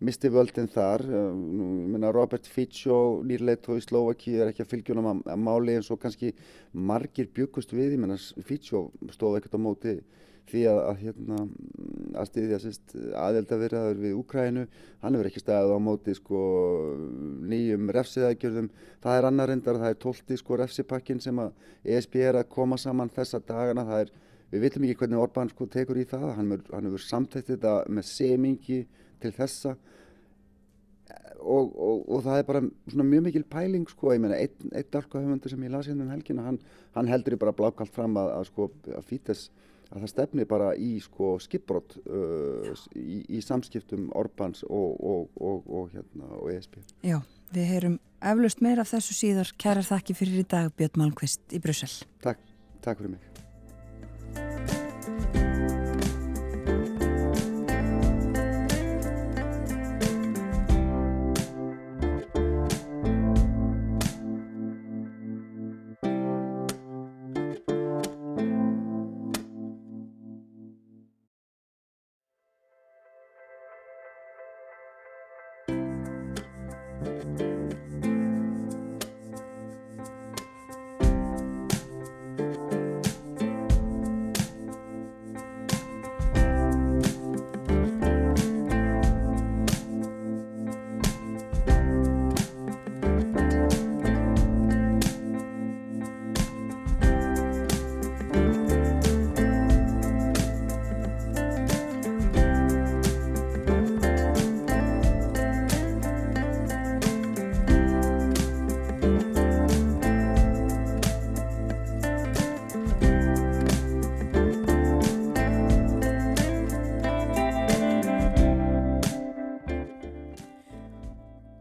misti völdin þar. Nú, Robert Fico nýrleitt í Slovaki er ekki að fylgjuna máli eins og kannski margir byggust við. Fico stóð ekkert á móti því að, að, hérna, að styðja aðeldavirðaður við Úkrænu hann hefur ekki staðið á móti sko, nýjum refsiðagjörðum það er annar endar, það er tólti sko, refsipakkin sem að ESB er að koma saman þessa dagana, það er við viljum ekki hvernig Orbán sko, tekur í það. Hann hefur samtætt þetta með semingi til þessa og, og, og það er bara mjög mikil pæling sko, ég meina, einn ein alkohauðmöndur sem ég las hérna um helgina, hann, hann heldur bara blákalt fram að, að, sko, að Fítes að það stefni bara í sko skipbrott uh, í, í samskiptum Orbáns og, og hérna, ESB. Já, við heyrum eflaust meira af þessu síðar. Kærar þakki fyrir í dag Björn Malmqvist í Brussel. Takk, takk fyrir mig.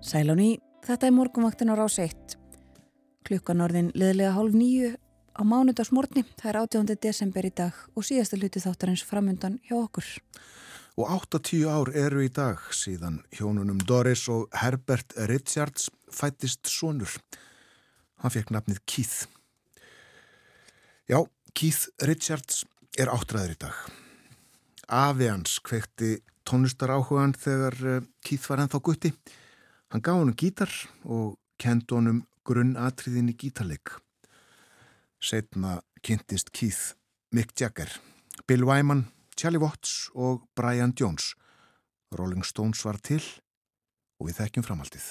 Sælóni, þetta er morgunvaktin á rás 1. Klukkan orðin liðlega hálf nýju á mánudagsmórni. Það er 18. desember í dag og síðasta hluti þáttarins framundan hjá okkur. Og 8-10 ár eru í dag síðan hjónunum Doris og Herbert Richards fættist sonur. Hann fekk nafnið Keith. Já, Keith Richards er áttræður í dag. Afi hans kvekti tónlistar áhugan þegar eh, Keith var ennþá gutti. Hann gaf honum gítar og kendi honum grunnatriðin í gítarleik. Setna kynntist Keith Mick Jagger, Bill Wyman, Charlie Watts og Brian Jones. Rolling Stones var til og við þekkjum framhaldið.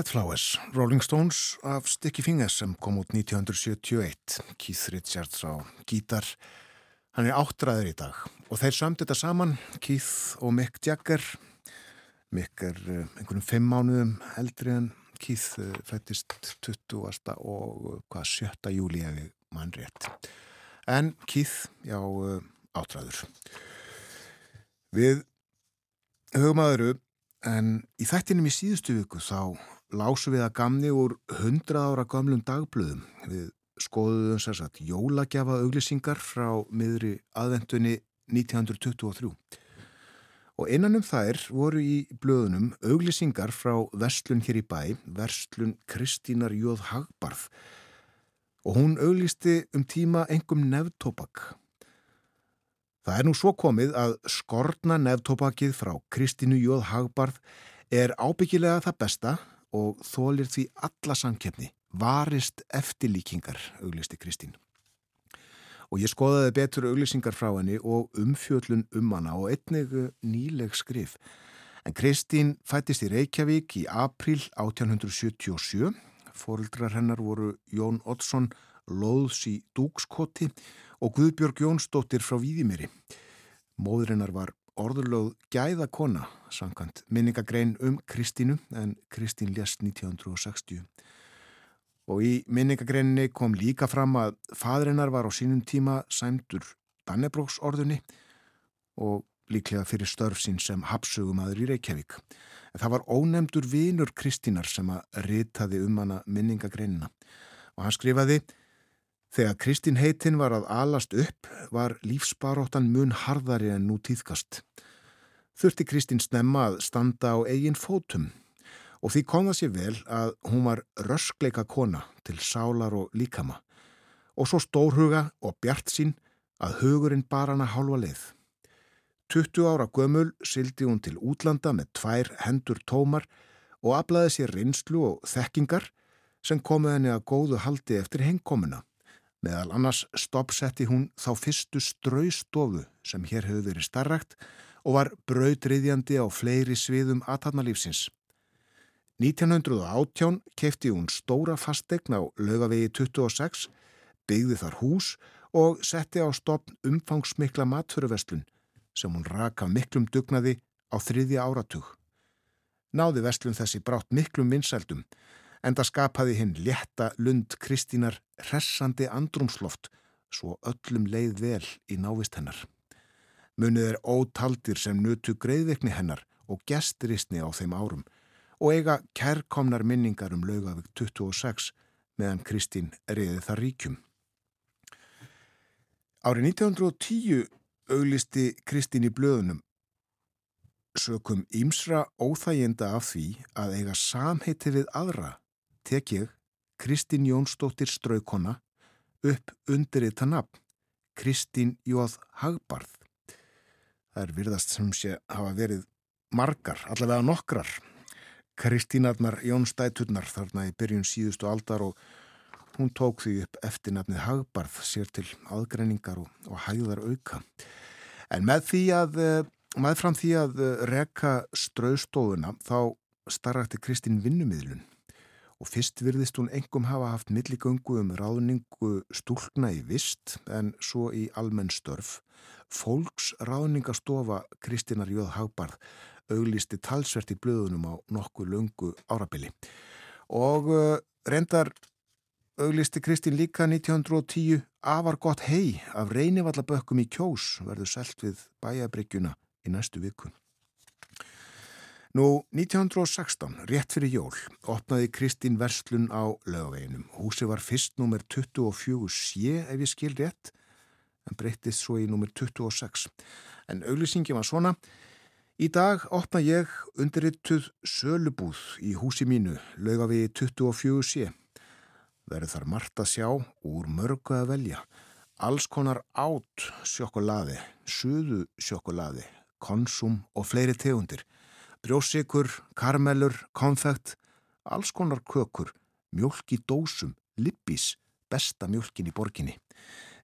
Dead Flowers, Rolling Stones af Sticky Fingers sem kom út 1971. Keith Richards á gítar. Hann er áttræður í dag og þeir samt þetta saman, Keith og Mick Jagger. Mick er uh, einhvernum fimm mánuðum eldri en Keith uh, fættist 20. og uh, hvað 7. júli ef ég mann rétt. En Keith, já, áttræður. Við hugum aðru En í þættinum í síðustu viku þá lásum við að gamni úr 100 ára gamlum dagblöðum. Við skoðuðum sér satt jólagjafa auglisingar frá miðri aðventunni 1923. Og innan um þær voru í blöðunum auglisingar frá Vestlun hér í bæ, Vestlun Kristínar Jóð Hagbarð. Og hún auglisti um tíma engum nefntópak. Það er nú svo komið að skorna neftópakið frá Kristínu Jóð Hagbarð er ábyggilega það besta og þólir því alla samkeppni, varist eftirlíkingar, auglisti Kristín. Og ég skoðaði betur auglýsingar frá henni og umfjöllun um hana og einnig nýleg skrif. En Kristín fættist í Reykjavík í april 1877. Fóruldrar hennar voru Jón Oddsson Lóðs í Dúkskoti og Guðbjörg Jónsdóttir frá Víðimiri. Móðurinnar var orðurlöð gæðakona, sankant minningagrein um Kristínu en Kristín lést 1960. Og í minningagreinni kom líka fram að fadrinnar var á sínum tíma sæmdur Dannebróksorðunni og líklega fyrir störf sín sem hapsugumadur í Reykjavík. En það var ónemdur vinur Kristínar sem að ritaði um hana minningagreinina og hann skrifaði Þegar Kristín heitin var að alast upp var lífsbaróttan mun harðari en nú tíðkast. Þurfti Kristín snemma að standa á eigin fótum og því kom það sér vel að hún var röskleika kona til sálar og líkama og svo stórhuga og bjart sín að hugurinn bar hana hálfa leið. 20 ára gömul sildi hún til útlanda með tvær hendur tómar og aflaði sér reynslu og þekkingar sem komu henni að góðu haldi eftir hengkomuna. Meðal annars stoppsetti hún þá fyrstu straustofu sem hér hefur verið starrakt og var brautriðjandi á fleiri sviðum aðtarnalífsins. 1918 kefti hún stóra fastegn á laugavegi 26, byggði þar hús og setti á stopn umfangsmikla matföruverslun sem hún raka miklum dugnaði á þriðja áratug. Náði verslun þessi brátt miklum vinsældum en það skapaði hinn létta lund Kristínar hressandi andrumsloft svo öllum leið vel í návist hennar. Munið er ótaldir sem nutu greiðvikni hennar og gesturistni á þeim árum og eiga kærkomnar minningar um laugavik 26 meðan Kristín reyði það ríkjum. Árið 1910 auglisti Kristín í blöðunum sökum ímsra óþæginda af því að eiga samheiti við aðra tek ég Kristín Jónsdóttir Straukona upp undir þetta nafn Kristín Jóð Hagbarð. Það er virðast sem sé hafa verið margar, allavega nokkrar Kristínarnar Jónstæturnar þarna í byrjun síðustu aldar og hún tók því upp eftirnafnið Hagbarð sér til aðgreiningar og, og hæðar auka. En með því að, með fram því að reka strauðstofuna þá starrakti Kristín vinnumiðlun og fyrst virðist hún engum hafa haft milligöngu um ráðningu stúlna í vist en svo í almenn störf. Fólks ráðningastofa Kristínar Jóð Hagbarð auglisti talsvert í blöðunum á nokkuð lungu árabili. Og reyndar auglisti Kristín líka 1910 afar gott hei af reynivallabökkum í kjós verður selt við bæjabryggjuna í næstu viku. Nú, 1916, rétt fyrir jól, opnaði Kristín verslun á lögaveginum. Húsi var fyrst nummer 24 sé ef ég skil rétt, en breyttist svo í nummer 26. En auglýsingi var svona, Í dag opna ég undirittuð sölubúð í húsi mínu, laugavegi 24 sé. Verður þar margt að sjá, úr mörgu að velja. Alls konar átt sjokoladi, suðu sjokoladi, konsum og fleiri tegundir. Brjósikur, karmelur, konfekt, alls konar kökur, mjölk í dósum, lippis, besta mjölkin í borginni.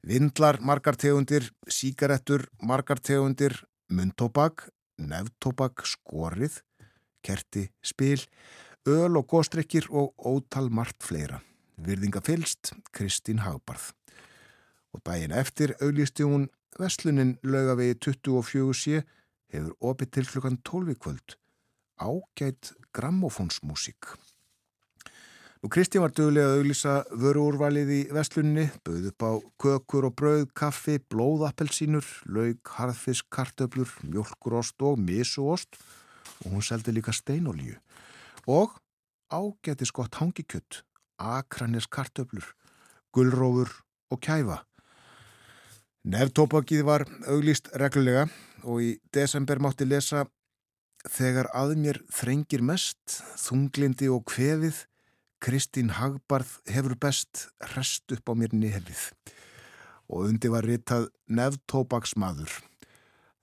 Vindlar, margar tegundir, síkarettur, margar tegundir, mundtóbak, neftóbak, skorið, kerti, spil, öl og góstrekkir og ótal margt fleira. Virðinga fylst, Kristín Hagbarð. Og daginn eftir auðlisti hún Veslunin laugavegi 24 sé hefur opið til klukkan 12 kvöld. Ágætt grammofónsmusík. Nú Kristi var dögulega að auglýsa vöruúrvalið í Vestlunni, bauð upp á kökur og brauð, kaffi, blóðappelsínur, laug, harðfisk, kartöflur, mjölkurost og misuost og hún seldi líka steinolíu. Og ágætis gott hangikjött, akranis kartöflur, gullrófur og kæfa. Neftópakið var auglýst reglulega og í desember mátti lesa Þegar að mér þrengir mest, þunglindi og kvefið, Kristín Hagbarð hefur best rest upp á mér nefið. Og undi var ritað nefntóbaksmaður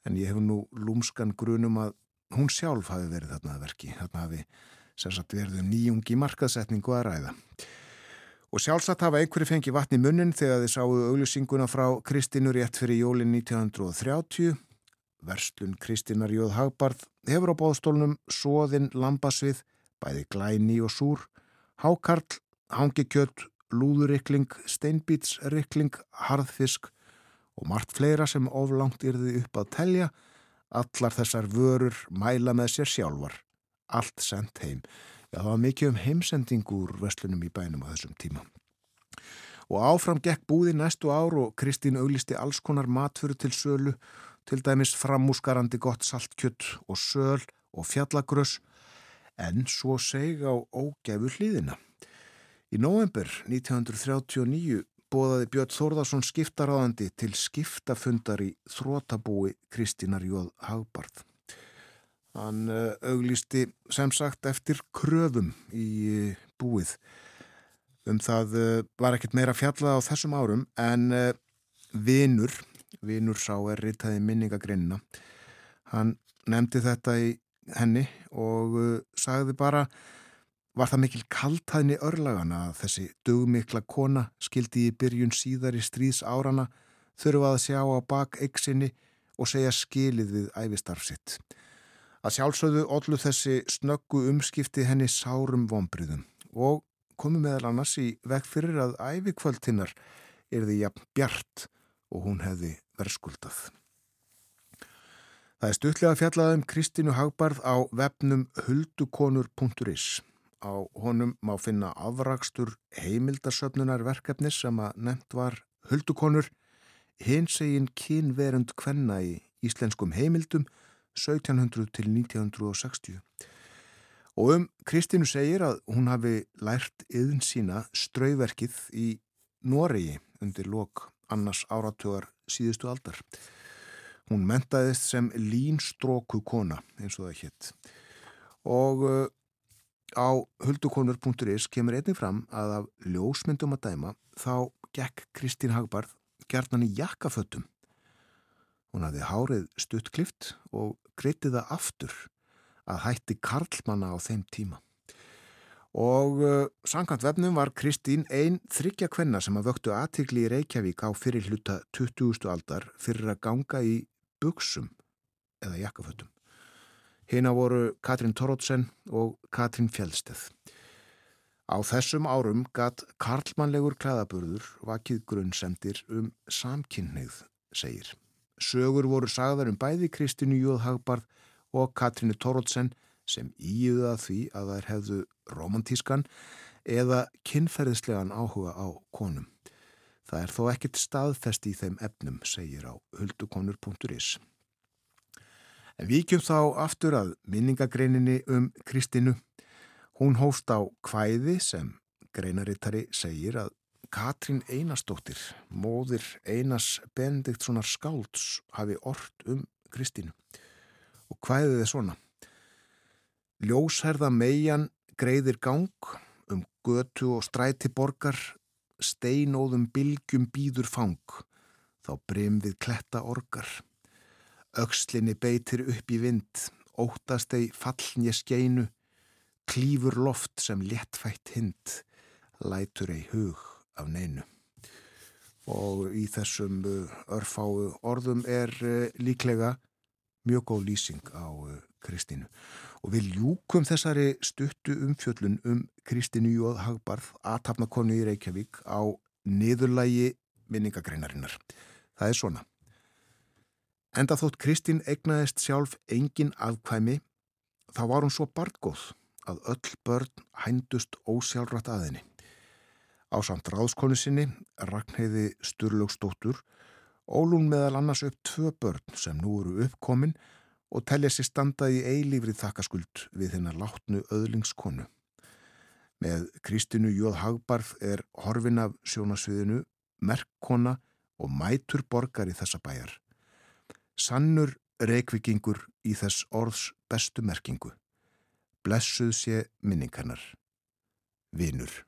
en ég hef nú lúmskan grunum að hún sjálf hafi verið þarna að verki. Þarna hafi sérsagt verið um nýjungi markaðsetningu að ræða. Og sjálfsagt hafa einhverju fengið vatni munnin þegar þið sáu auglýsinguna frá Kristínur rétt fyrir jólin 1930 Verslun Kristínar Jóð Hagbarð hefur á bóðstólnum Sóðinn Lambasvið bæði glæni og súr Hákarl, hangikjött, lúðurikling, steinbítsrikling, harðfisk og margt fleira sem oflangt yrði upp að telja, allar þessar vörur mæla með sér sjálfar. Allt sendt heim. Já, það var mikið um heimsendingur vestlunum í bænum á þessum tíma. Og áfram gekk búði næstu ár og Kristín auglisti alls konar matfuru til sölu, til dæmis framúsgarandi gott saltkjött og söl og fjallagröss en svo seg á ógæfu hlýðina. Í november 1939 bóðaði Björn Þórðarsson skiptaráðandi til skiptafundar í þrótabúi Kristínar Jóð Hagbarð. Hann uh, auglýsti sem sagt eftir kröfum í uh, búið. Um það uh, var ekkert meira fjallað á þessum árum en Vinur, Vinur sá er ritaði minningagrinna. Hann nefndi þetta í henni og uh, sagði bara var það mikil kaltæðni örlagana að þessi dugmikla kona skildi í byrjun síðar í stríðs árana þurfa að sjá á bak eiksinni og segja skilið við æfistarfsitt. Að sjálfsögðu ollu þessi snöggu umskipti henni sárum vombriðum og komu meðal annars í veg fyrir að ævikvöldinnar er því jafn bjart og hún hefði verðskuldað. Það er stuttlega fjallað um Kristínu Hagbarð á vefnum huldukonur.is. Á honum má finna afrakstur heimildasöfnunar verkefnis sem að nefnt var huldukonur, hinsegin kynverund kvenna í íslenskum heimildum 1700 til 1960. Og um Kristínu segir að hún hafi lært yðn sína strauverkið í Noregi undir lok annars áratugar síðustu aldar. Hún mentaðist sem línstróku kona eins og það hétt. Og uh, á huldukonur.is kemur einnig fram að af ljósmyndum að dæma þá gekk Kristín Hagbarð gerðan í jakkaföttum. Hún hafði hárið stuttklift og greitið það aftur að hætti karlmanna á þeim tíma. Og uh, sankant vefnum var Kristín einn þryggja kvenna sem að vöktu aðtikli í Reykjavík á fyrir hluta 20. aldar fyrir að ganga í buksum eða jakkafötum. Hina voru Katrín Torótsen og Katrín Fjellsteð. Á þessum árum gatt karlmannlegur klæðaburður vakið grunnsendir um samkynneið, segir. Sögur voru sagðar um bæði Kristínu Jóð Hagbarð og Katrínu Torótsen sem íuða því að þær hefðu romantískan eða kynferðislegan áhuga á konum. Það er þó ekkert staðfest í þeim efnum, segir á huldukonur.is. En víkjum þá aftur að minningagreininni um Kristínu. Hún hófst á kvæði sem greinarittari segir að Katrín Einarsdóttir, móðir Einas Benediktssonar skálds, hafi orrt um Kristínu. Og kvæðið er svona. Ljósherða meigjan greiðir gang um götu og stræti borgar, steinóðum bylgjum býður fang, þá brim við kletta orgar. Öxlinni beitir upp í vind, óttast ei falln ég skeinu, klífur loft sem léttfætt hind, lætur ei hug af neinu. Og í þessum uh, örfáu orðum er uh, líklega mjög góð lýsing á uh, Kristínu. Og við ljúkum þessari stuttu umfjöllun um Kristínu Jóð Hagbarð aðtapnakonu í Reykjavík á niðurlægi minningagreinarinnar. Það er svona. Enda þótt Kristín egnaðist sjálf engin afkvæmi, þá var hún svo barngóð að öll börn hændust ósjálfrætt að henni. Á samt ráðskonu sinni, Ragnheiði Sturlaugsdóttur, ólún meðal annars upp tvö börn sem nú eru uppkomin og telja sér standa í eilífrið þakkaskuld við hennar látnu öðlingskonu. Með Kristínu Jóð Hagbarð er horfin af sjónasviðinu, merkkona og mætur borgar í þessa bæjar. Sannur reikvikingur í þess orðs bestu merkingu. Blessuð sé minningarnar. Vinur.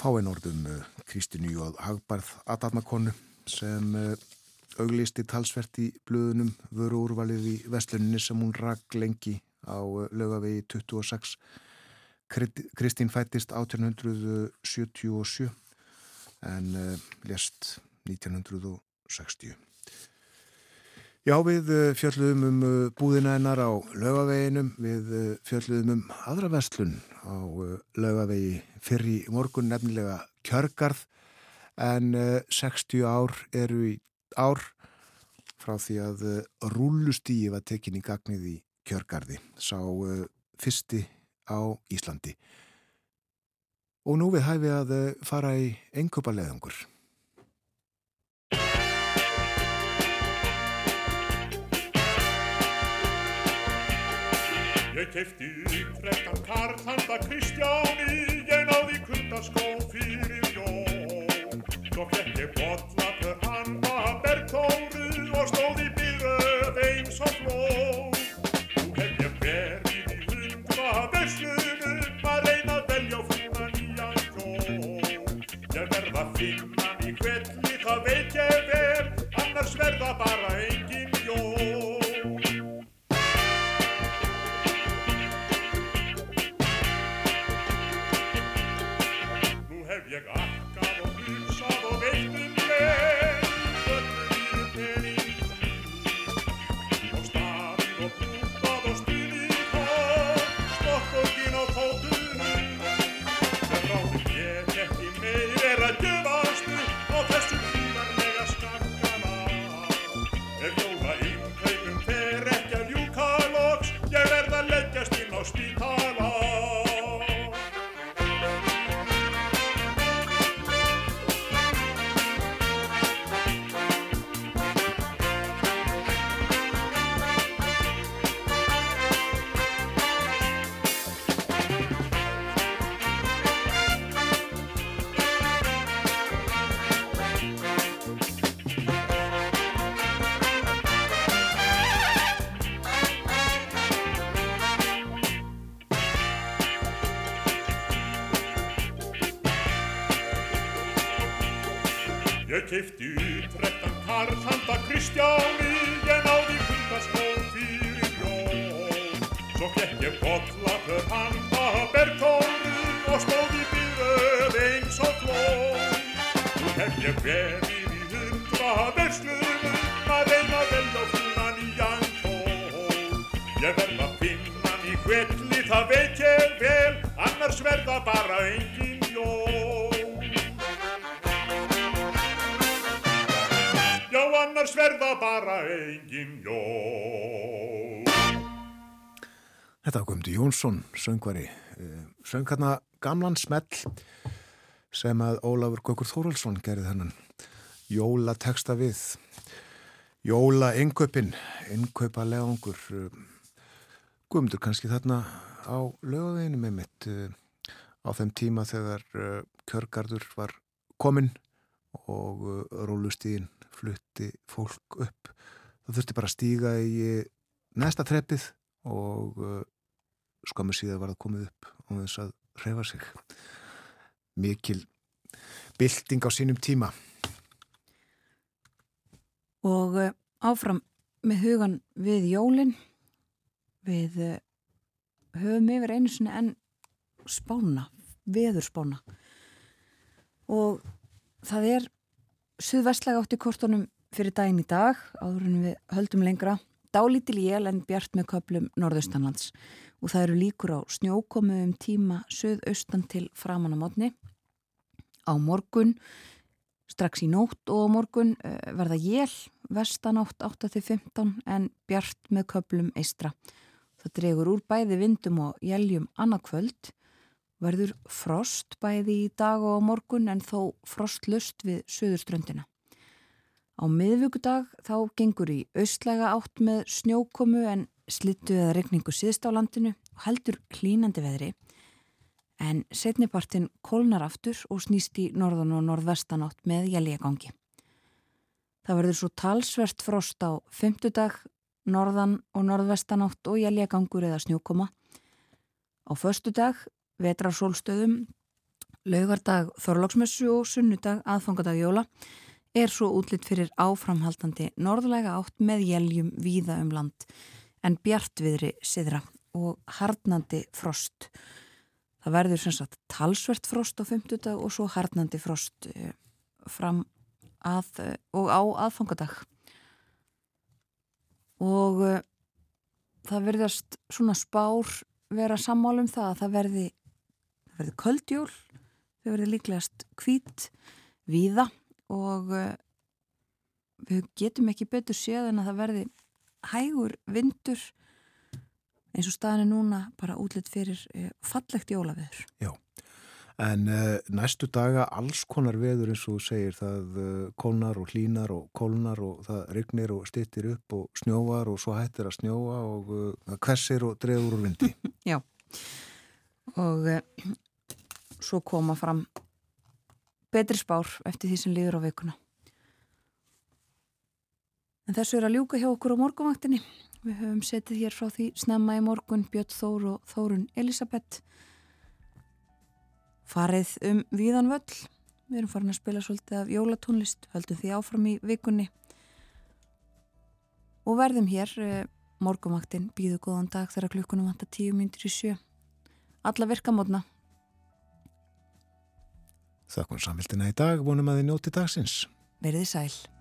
Fáinn orðum uh, Kristínu Jóð Hagbarð Adatmakonu sem uh, auglisti talsvert í blöðunum vöru úrvalið í vestluninni sem hún rak lengi á uh, lögavegi 26. Krit- Kristín fættist 1877 en lest 1960. Já, við uh, fjölluðum um uh, búðina hennar á laugaveginum, við uh, fjölluðum um aðra vestlun á laugavegi fyrr í morgun nefnilega kjörgarð en uh, 60 ár eru í ár frá því að rúllustíi var tekin í gagnið í kjörgarði, sá fyrsti á Íslandi. Og nú við hæfi að fara í einköpa leðangur. Ég kefti frekkan karl handa Kristjáni, ég náði kundaskó fyrir jól. Svo fekk ég bolla söngvari, eh, söng hérna gamlan smell sem að Ólafur Gaukur Þóraldsson gerði þennan jóla texta við. Jóla innkaupin, innkaupa legangur. Guðmundur kannski þarna á lögaveginu með mitt eh, á þeim tíma þegar eh, kjörgarður var kominn og rólustíðin flutti fólk upp. Það þurfti bara að stíga í eh, næsta treppið og skamur síðan var það komið upp og þess að reyfa sig. Mikil bylting á sínum tíma. Og uh, áfram með hugan við jólin við uh, höfum yfir einu sinni en spána, veðurspána. Og það er suðvestlega átt í kortunum fyrir daginn í dag áður en við höldum lengra. Dálítil jél en bjart með köplum norðaustanlands og það eru líkur á snjókomu um tíma suðaustan til framan á mótni á morgun strax í nótt og á morgun uh, verða jél vestanátt 8-15 en bjart með köplum eistra. Það dregur úr bæði vindum og jéljum annað kvöld verður frost bæði í dag og á morgun en þó frostlust við söðurströndina. Á miðvíkudag þá gengur í austlæga átt með snjókomu en slittu eða regningu síðst á landinu og heldur klínandi veðri en setnipartin kólnar aftur og snýst í norðan og norðvestanátt með jæljagangi. Það verður svo talsvert frost á fymtudag, norðan og norðvestanátt og jæljagangur eða snjókoma. Á föstudag, vetrarsólstöðum, laugardag þorlóksmessu og sunnudag aðfangadag jóla er svo útlitt fyrir áframhaldandi norðlega átt með jæljum víða um land en bjartviðri siðra og harnandi frost. Það verður sem sagt talsvert frost á 50 dag og svo harnandi frost eh, fram að eh, og á aðfangadag. Og uh, það verðast svona spár vera sammálum það að það verði, verði köldjól, þau verði líklegast hvít, víða og við getum ekki betur séð en að það verði hægur vindur eins og staðinu núna bara útlitt fyrir uh, fallegt jólaveður. Já, en uh, næstu daga alls konar veður eins og segir það uh, kólnar og hlínar og kólnar og það rignir og stittir upp og snjóvar og svo hættir að snjóa og uh, það kvessir og dregur úr vindi. Já, og svo koma fram betri spár eftir því sem líður á vikuna. En þessu er að ljúka hjá okkur á morgunvaktinni. Við höfum setið hér frá því snemma í morgun Björn Þór og Þórun Elisabeth. Farið um víðan völl. Við erum farin að spila svolítið af jólatónlist, höldum því áfram í vikunni. Og verðum hér, eh, morgunvaktin býðu góðan dag þegar klukkunum vantar tíu myndir í sjö. Alla virkamótna. Þakkum samfélgina í dag, vonum að þið njóti dagsins. Verðið sæl.